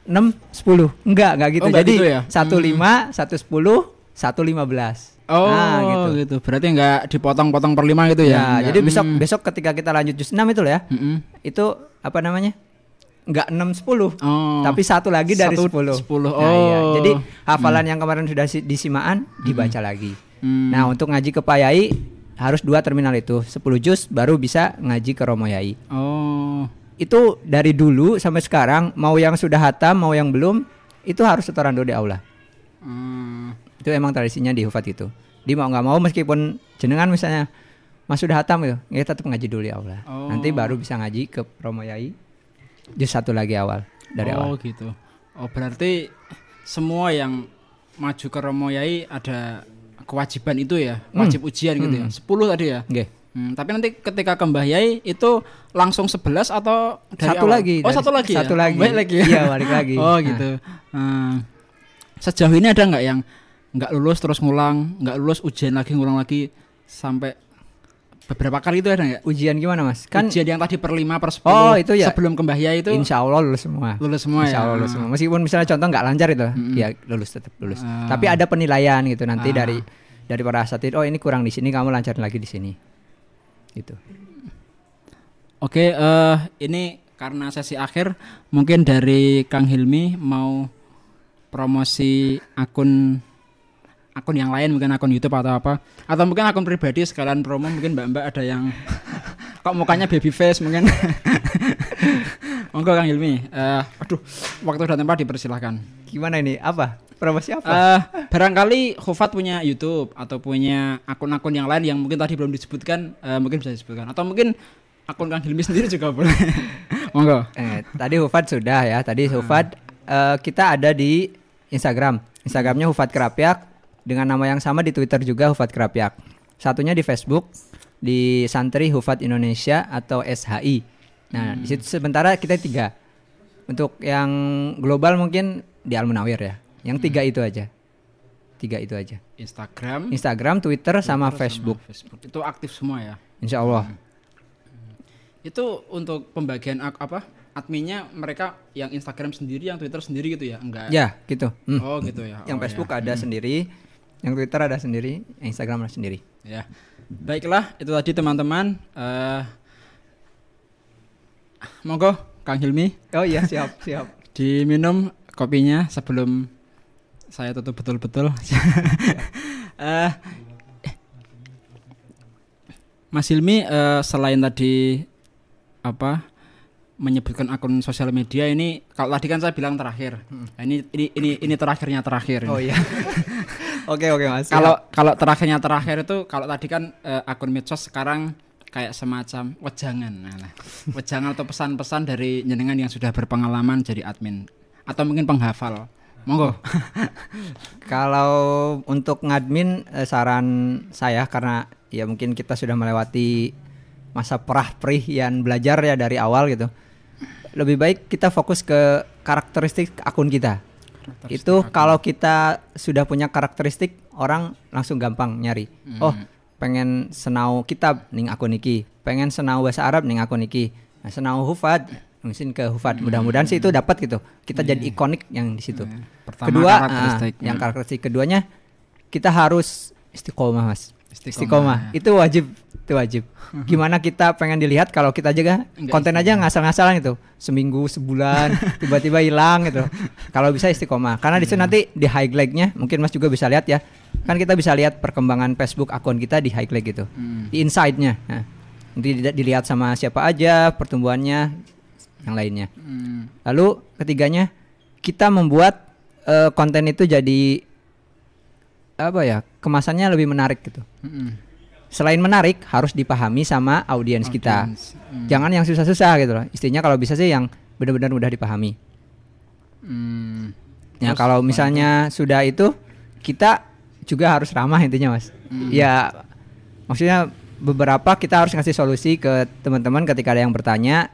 6 10. Enggak, enggak gitu. Oh, enggak Jadi gitu ya? 15, 110, 115. Oh, Nah, gitu. Berarti nggak dipotong-potong per lima gitu ya? Ya, jadi besok Hmm. besok ketika kita lanjut juz 6 itu ya. Mm-mm. Itu apa namanya? Enggak 6 10. Oh. Tapi satu lagi dari Satu 10. 10. Nah, iya. Oh. Jadi hafalan yang kemarin sudah si- disimaan dibaca lagi. Hmm. Nah, untuk ngaji ke Payai harus dua terminal itu. 10 juz baru bisa ngaji ke Romo Yai. Oh. Itu dari dulu sampai sekarang mau yang sudah hatam mau yang belum itu harus setoran dulu di aula. Hmm. Itu emang tradisinya di Hufat itu. Di mau nggak mau meskipun jenengan misalnya Mas sudah hatam gitu, ya tetap ngaji dulu di aula. Oh. Nanti baru bisa ngaji ke Romo Yai. Juz satu lagi awal dari oh, awal. gitu. Oh, berarti semua yang maju ke Romo Yai ada kewajiban itu ya, wajib ujian gitu ya. 10 tadi ya. Oke. Hmm, tapi nanti ketika ke Mbah Yai itu langsung 11 atau dari Satu awal? lagi, Oh, dari- satu lagi. satu ya? lagi. Balik lagi. ya? Iya, balik lagi. Oh, Nah. gitu. Hmm. Sejauh ini ada nggak yang nggak lulus terus ngulang, nggak lulus ujian lagi ngulang lagi sampai beberapa kali itu ada nggak? Ujian gimana Mas? Kan ujian yang tadi per 5 per 10 Oh, itu ya. sebelum ke Mbah Yai itu Insya Allah lulus semua. lulus semua Insya ya. Allah lulus semua. Meskipun misalnya contoh nggak lancar itu, ya lulus tetap lulus. Ah. Tapi ada penilaian gitu nanti Ah. dari dari para asatid. Oh ini kurang di sini, kamu lancarin lagi di sini. Gitu. Oke, eh ini karena sesi akhir, mungkin dari Kang Hilmi mau promosi akun akun yang lain, mungkin akun YouTube atau apa, atau mungkin akun pribadi sekalian promo, mungkin Mbak-mbak ada yang kok mukanya baby face mungkin. Monggo Kang Hilmi. Eh, aduh, waktu dan tempat dipersilahkan. Gimana ini? Apa? Promosi apa? Eh, barangkali Hufat punya YouTube atau punya akun-akun yang lain yang mungkin tadi belum disebutkan, eh, mungkin bisa disebutkan. Atau mungkin akun Kang Hilmi sendiri juga boleh. Monggo. Eh, tadi Hufat sudah ya. Tadi Hufat eh, kita ada di Instagram. Instagramnya Hufat Kerapyak dengan nama yang sama di Twitter juga Hufat Kerapyak. Satunya di Facebook di Santri Hufat Indonesia atau SHI. Nah, di situ sementara kita tiga. Untuk yang global mungkin di Al Munawir ya. Yang tiga itu aja. Tiga itu aja. Instagram, Instagram, Twitter, sama Twitter Facebook. Facebook. Itu aktif semua ya. Insya Allah. Itu untuk pembagian apa? Adminnya mereka yang Instagram sendiri, yang Twitter sendiri gitu ya? Enggak. Ya, gitu. Hmm. Oh, gitu ya. Yang Oh, Facebook ya. ada sendiri, yang Twitter ada sendiri, yang Instagram ada sendiri. Ya. Baiklah, itu tadi teman-teman. Eh monggo Kang Hilmi Oh iya, siap, siap. diminum kopinya sebelum saya tutup betul-betul. Eh, Mas Hilmi eh, selain tadi apa menyebutkan akun sosial media ini kalau tadi kan saya bilang terakhir. Nah, ini ini ini ini terakhirnya terakhir. ini. Oh iya. oke, oke, Mas. Kalau kalau terakhirnya terakhir itu kalau tadi kan eh, akun medsos sekarang kayak semacam wejangan, nah, wejangan atau pesan-pesan dari jenengan yang sudah berpengalaman jadi admin atau mungkin penghafal. Monggo. Kalau untuk ngadmin eh, saran saya karena ya mungkin kita sudah melewati masa perah-perih yang belajar ya dari awal gitu. Lebih baik kita fokus ke karakteristik akun kita. Itu kalau kita sudah punya karakteristik orang langsung gampang nyari. Oh, pengen senau kitab ning akun iki, pengen senau bahasa Arab ning akun iki. Nah, senau hufad mungkin ke hufad. Mudah-mudahan sih itu dapat gitu. Kita jadi ikonik yang di situ. Pertama Kedua, karakteristik. ah, yang karakteristik keduanya kita harus istiqomah, Mas. Istiqomah. Itu wajib, itu wajib. Gimana kita pengen dilihat kalau kita Enggak konten aja ngasal-ngasalan gitu. Seminggu, sebulan, tiba-tiba hilang gitu. Kalau bisa istiqomah. Karena di situ nanti di highlight-nya mungkin Mas juga bisa lihat ya. Kan kita bisa lihat perkembangan Facebook akun kita di highlight gitu. Hmm. Di inside-nya. Nah, nanti di- dilihat sama siapa aja pertumbuhannya yang lainnya. Hmm. Lalu ketiganya kita membuat eh, konten itu jadi apa ya kemasannya lebih menarik gitu. Mm-mm. Selain menarik harus dipahami sama audiens kita. Hmm. Jangan yang susah-susah gitu loh. Istinya kalau bisa sih yang benar-benar mudah dipahami. Hmm. Ya Terus kalau misalnya sudah itu kita juga harus ramah intinya mas. Hmm. Ya maksudnya beberapa kita harus ngasih solusi ke teman-teman ketika ada yang bertanya.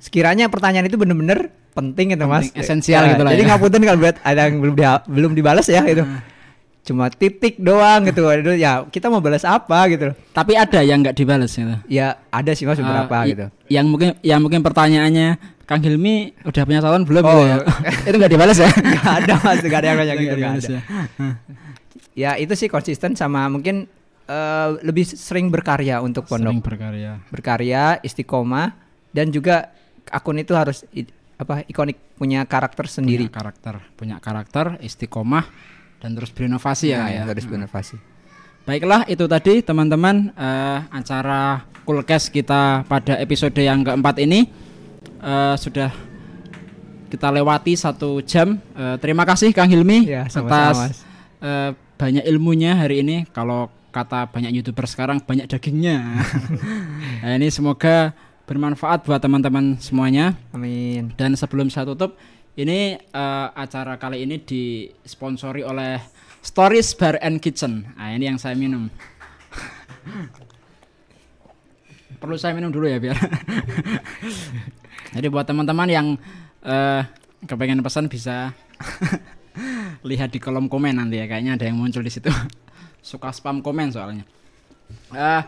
Sekiranya pertanyaan itu benar-benar penting gitu mas. Penting, esensial gitu lah Jadi ya. ngapunten kalau buat ada yang belum dia- belum dibalas ya gitu. Hmm. Cuma titik doang gitu. Aduh, ya kita mau balas apa gitu. Tapi ada yang nggak dibalas gitu. Ya ada sih mas beberapa Eh, i- gitu. Yang mungkin yang mungkin pertanyaannya Kang Hilmi udah punya calon belum Oh. gitu ya? itu nggak dibalas ya? Gak ada mas, gak ada yang nanya gitu. Nggak nggak ada. ya. Ya itu sih konsisten sama mungkin eh, lebih sering berkarya untuk pondok. Sering berkarya. Berkarya, istiqomah dan juga akun itu harus apa ikonik punya karakter sendiri. Punya karakter, punya karakter, istiqomah dan terus berinovasi ya. Nah, ya. harus berinovasi. Baiklah itu tadi teman-teman eh, acara Coolcast kita pada episode yang keempat ini eh, sudah kita lewati satu jam. Eh, terima kasih Kang Hilmi Ya, atas Mas. eh, banyak ilmunya hari ini. Kalau kata banyak youtuber sekarang banyak dagingnya. nah, ini semoga bermanfaat buat teman-teman semuanya. Amin. Dan sebelum saya tutup, ini eh, acara kali ini disponsori oleh Stories Bar and Kitchen. Nah, ini yang saya minum. Perlu saya minum dulu ya biar. Jadi buat teman-teman yang eh kepengen pesan bisa lihat di kolom komen nanti ya. Kayaknya ada yang muncul di situ. Suka spam komen soalnya. Eh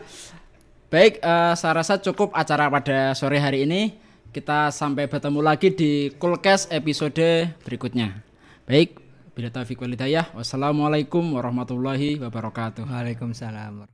Baik, eh, saya rasa cukup acara pada sore hari ini. Kita sampai bertemu lagi di Coolcast episode berikutnya. Baik, bila taufiq wal hidayah. Wassalamualaikum warahmatullahi wabarakatuh. Waalaikumsalam.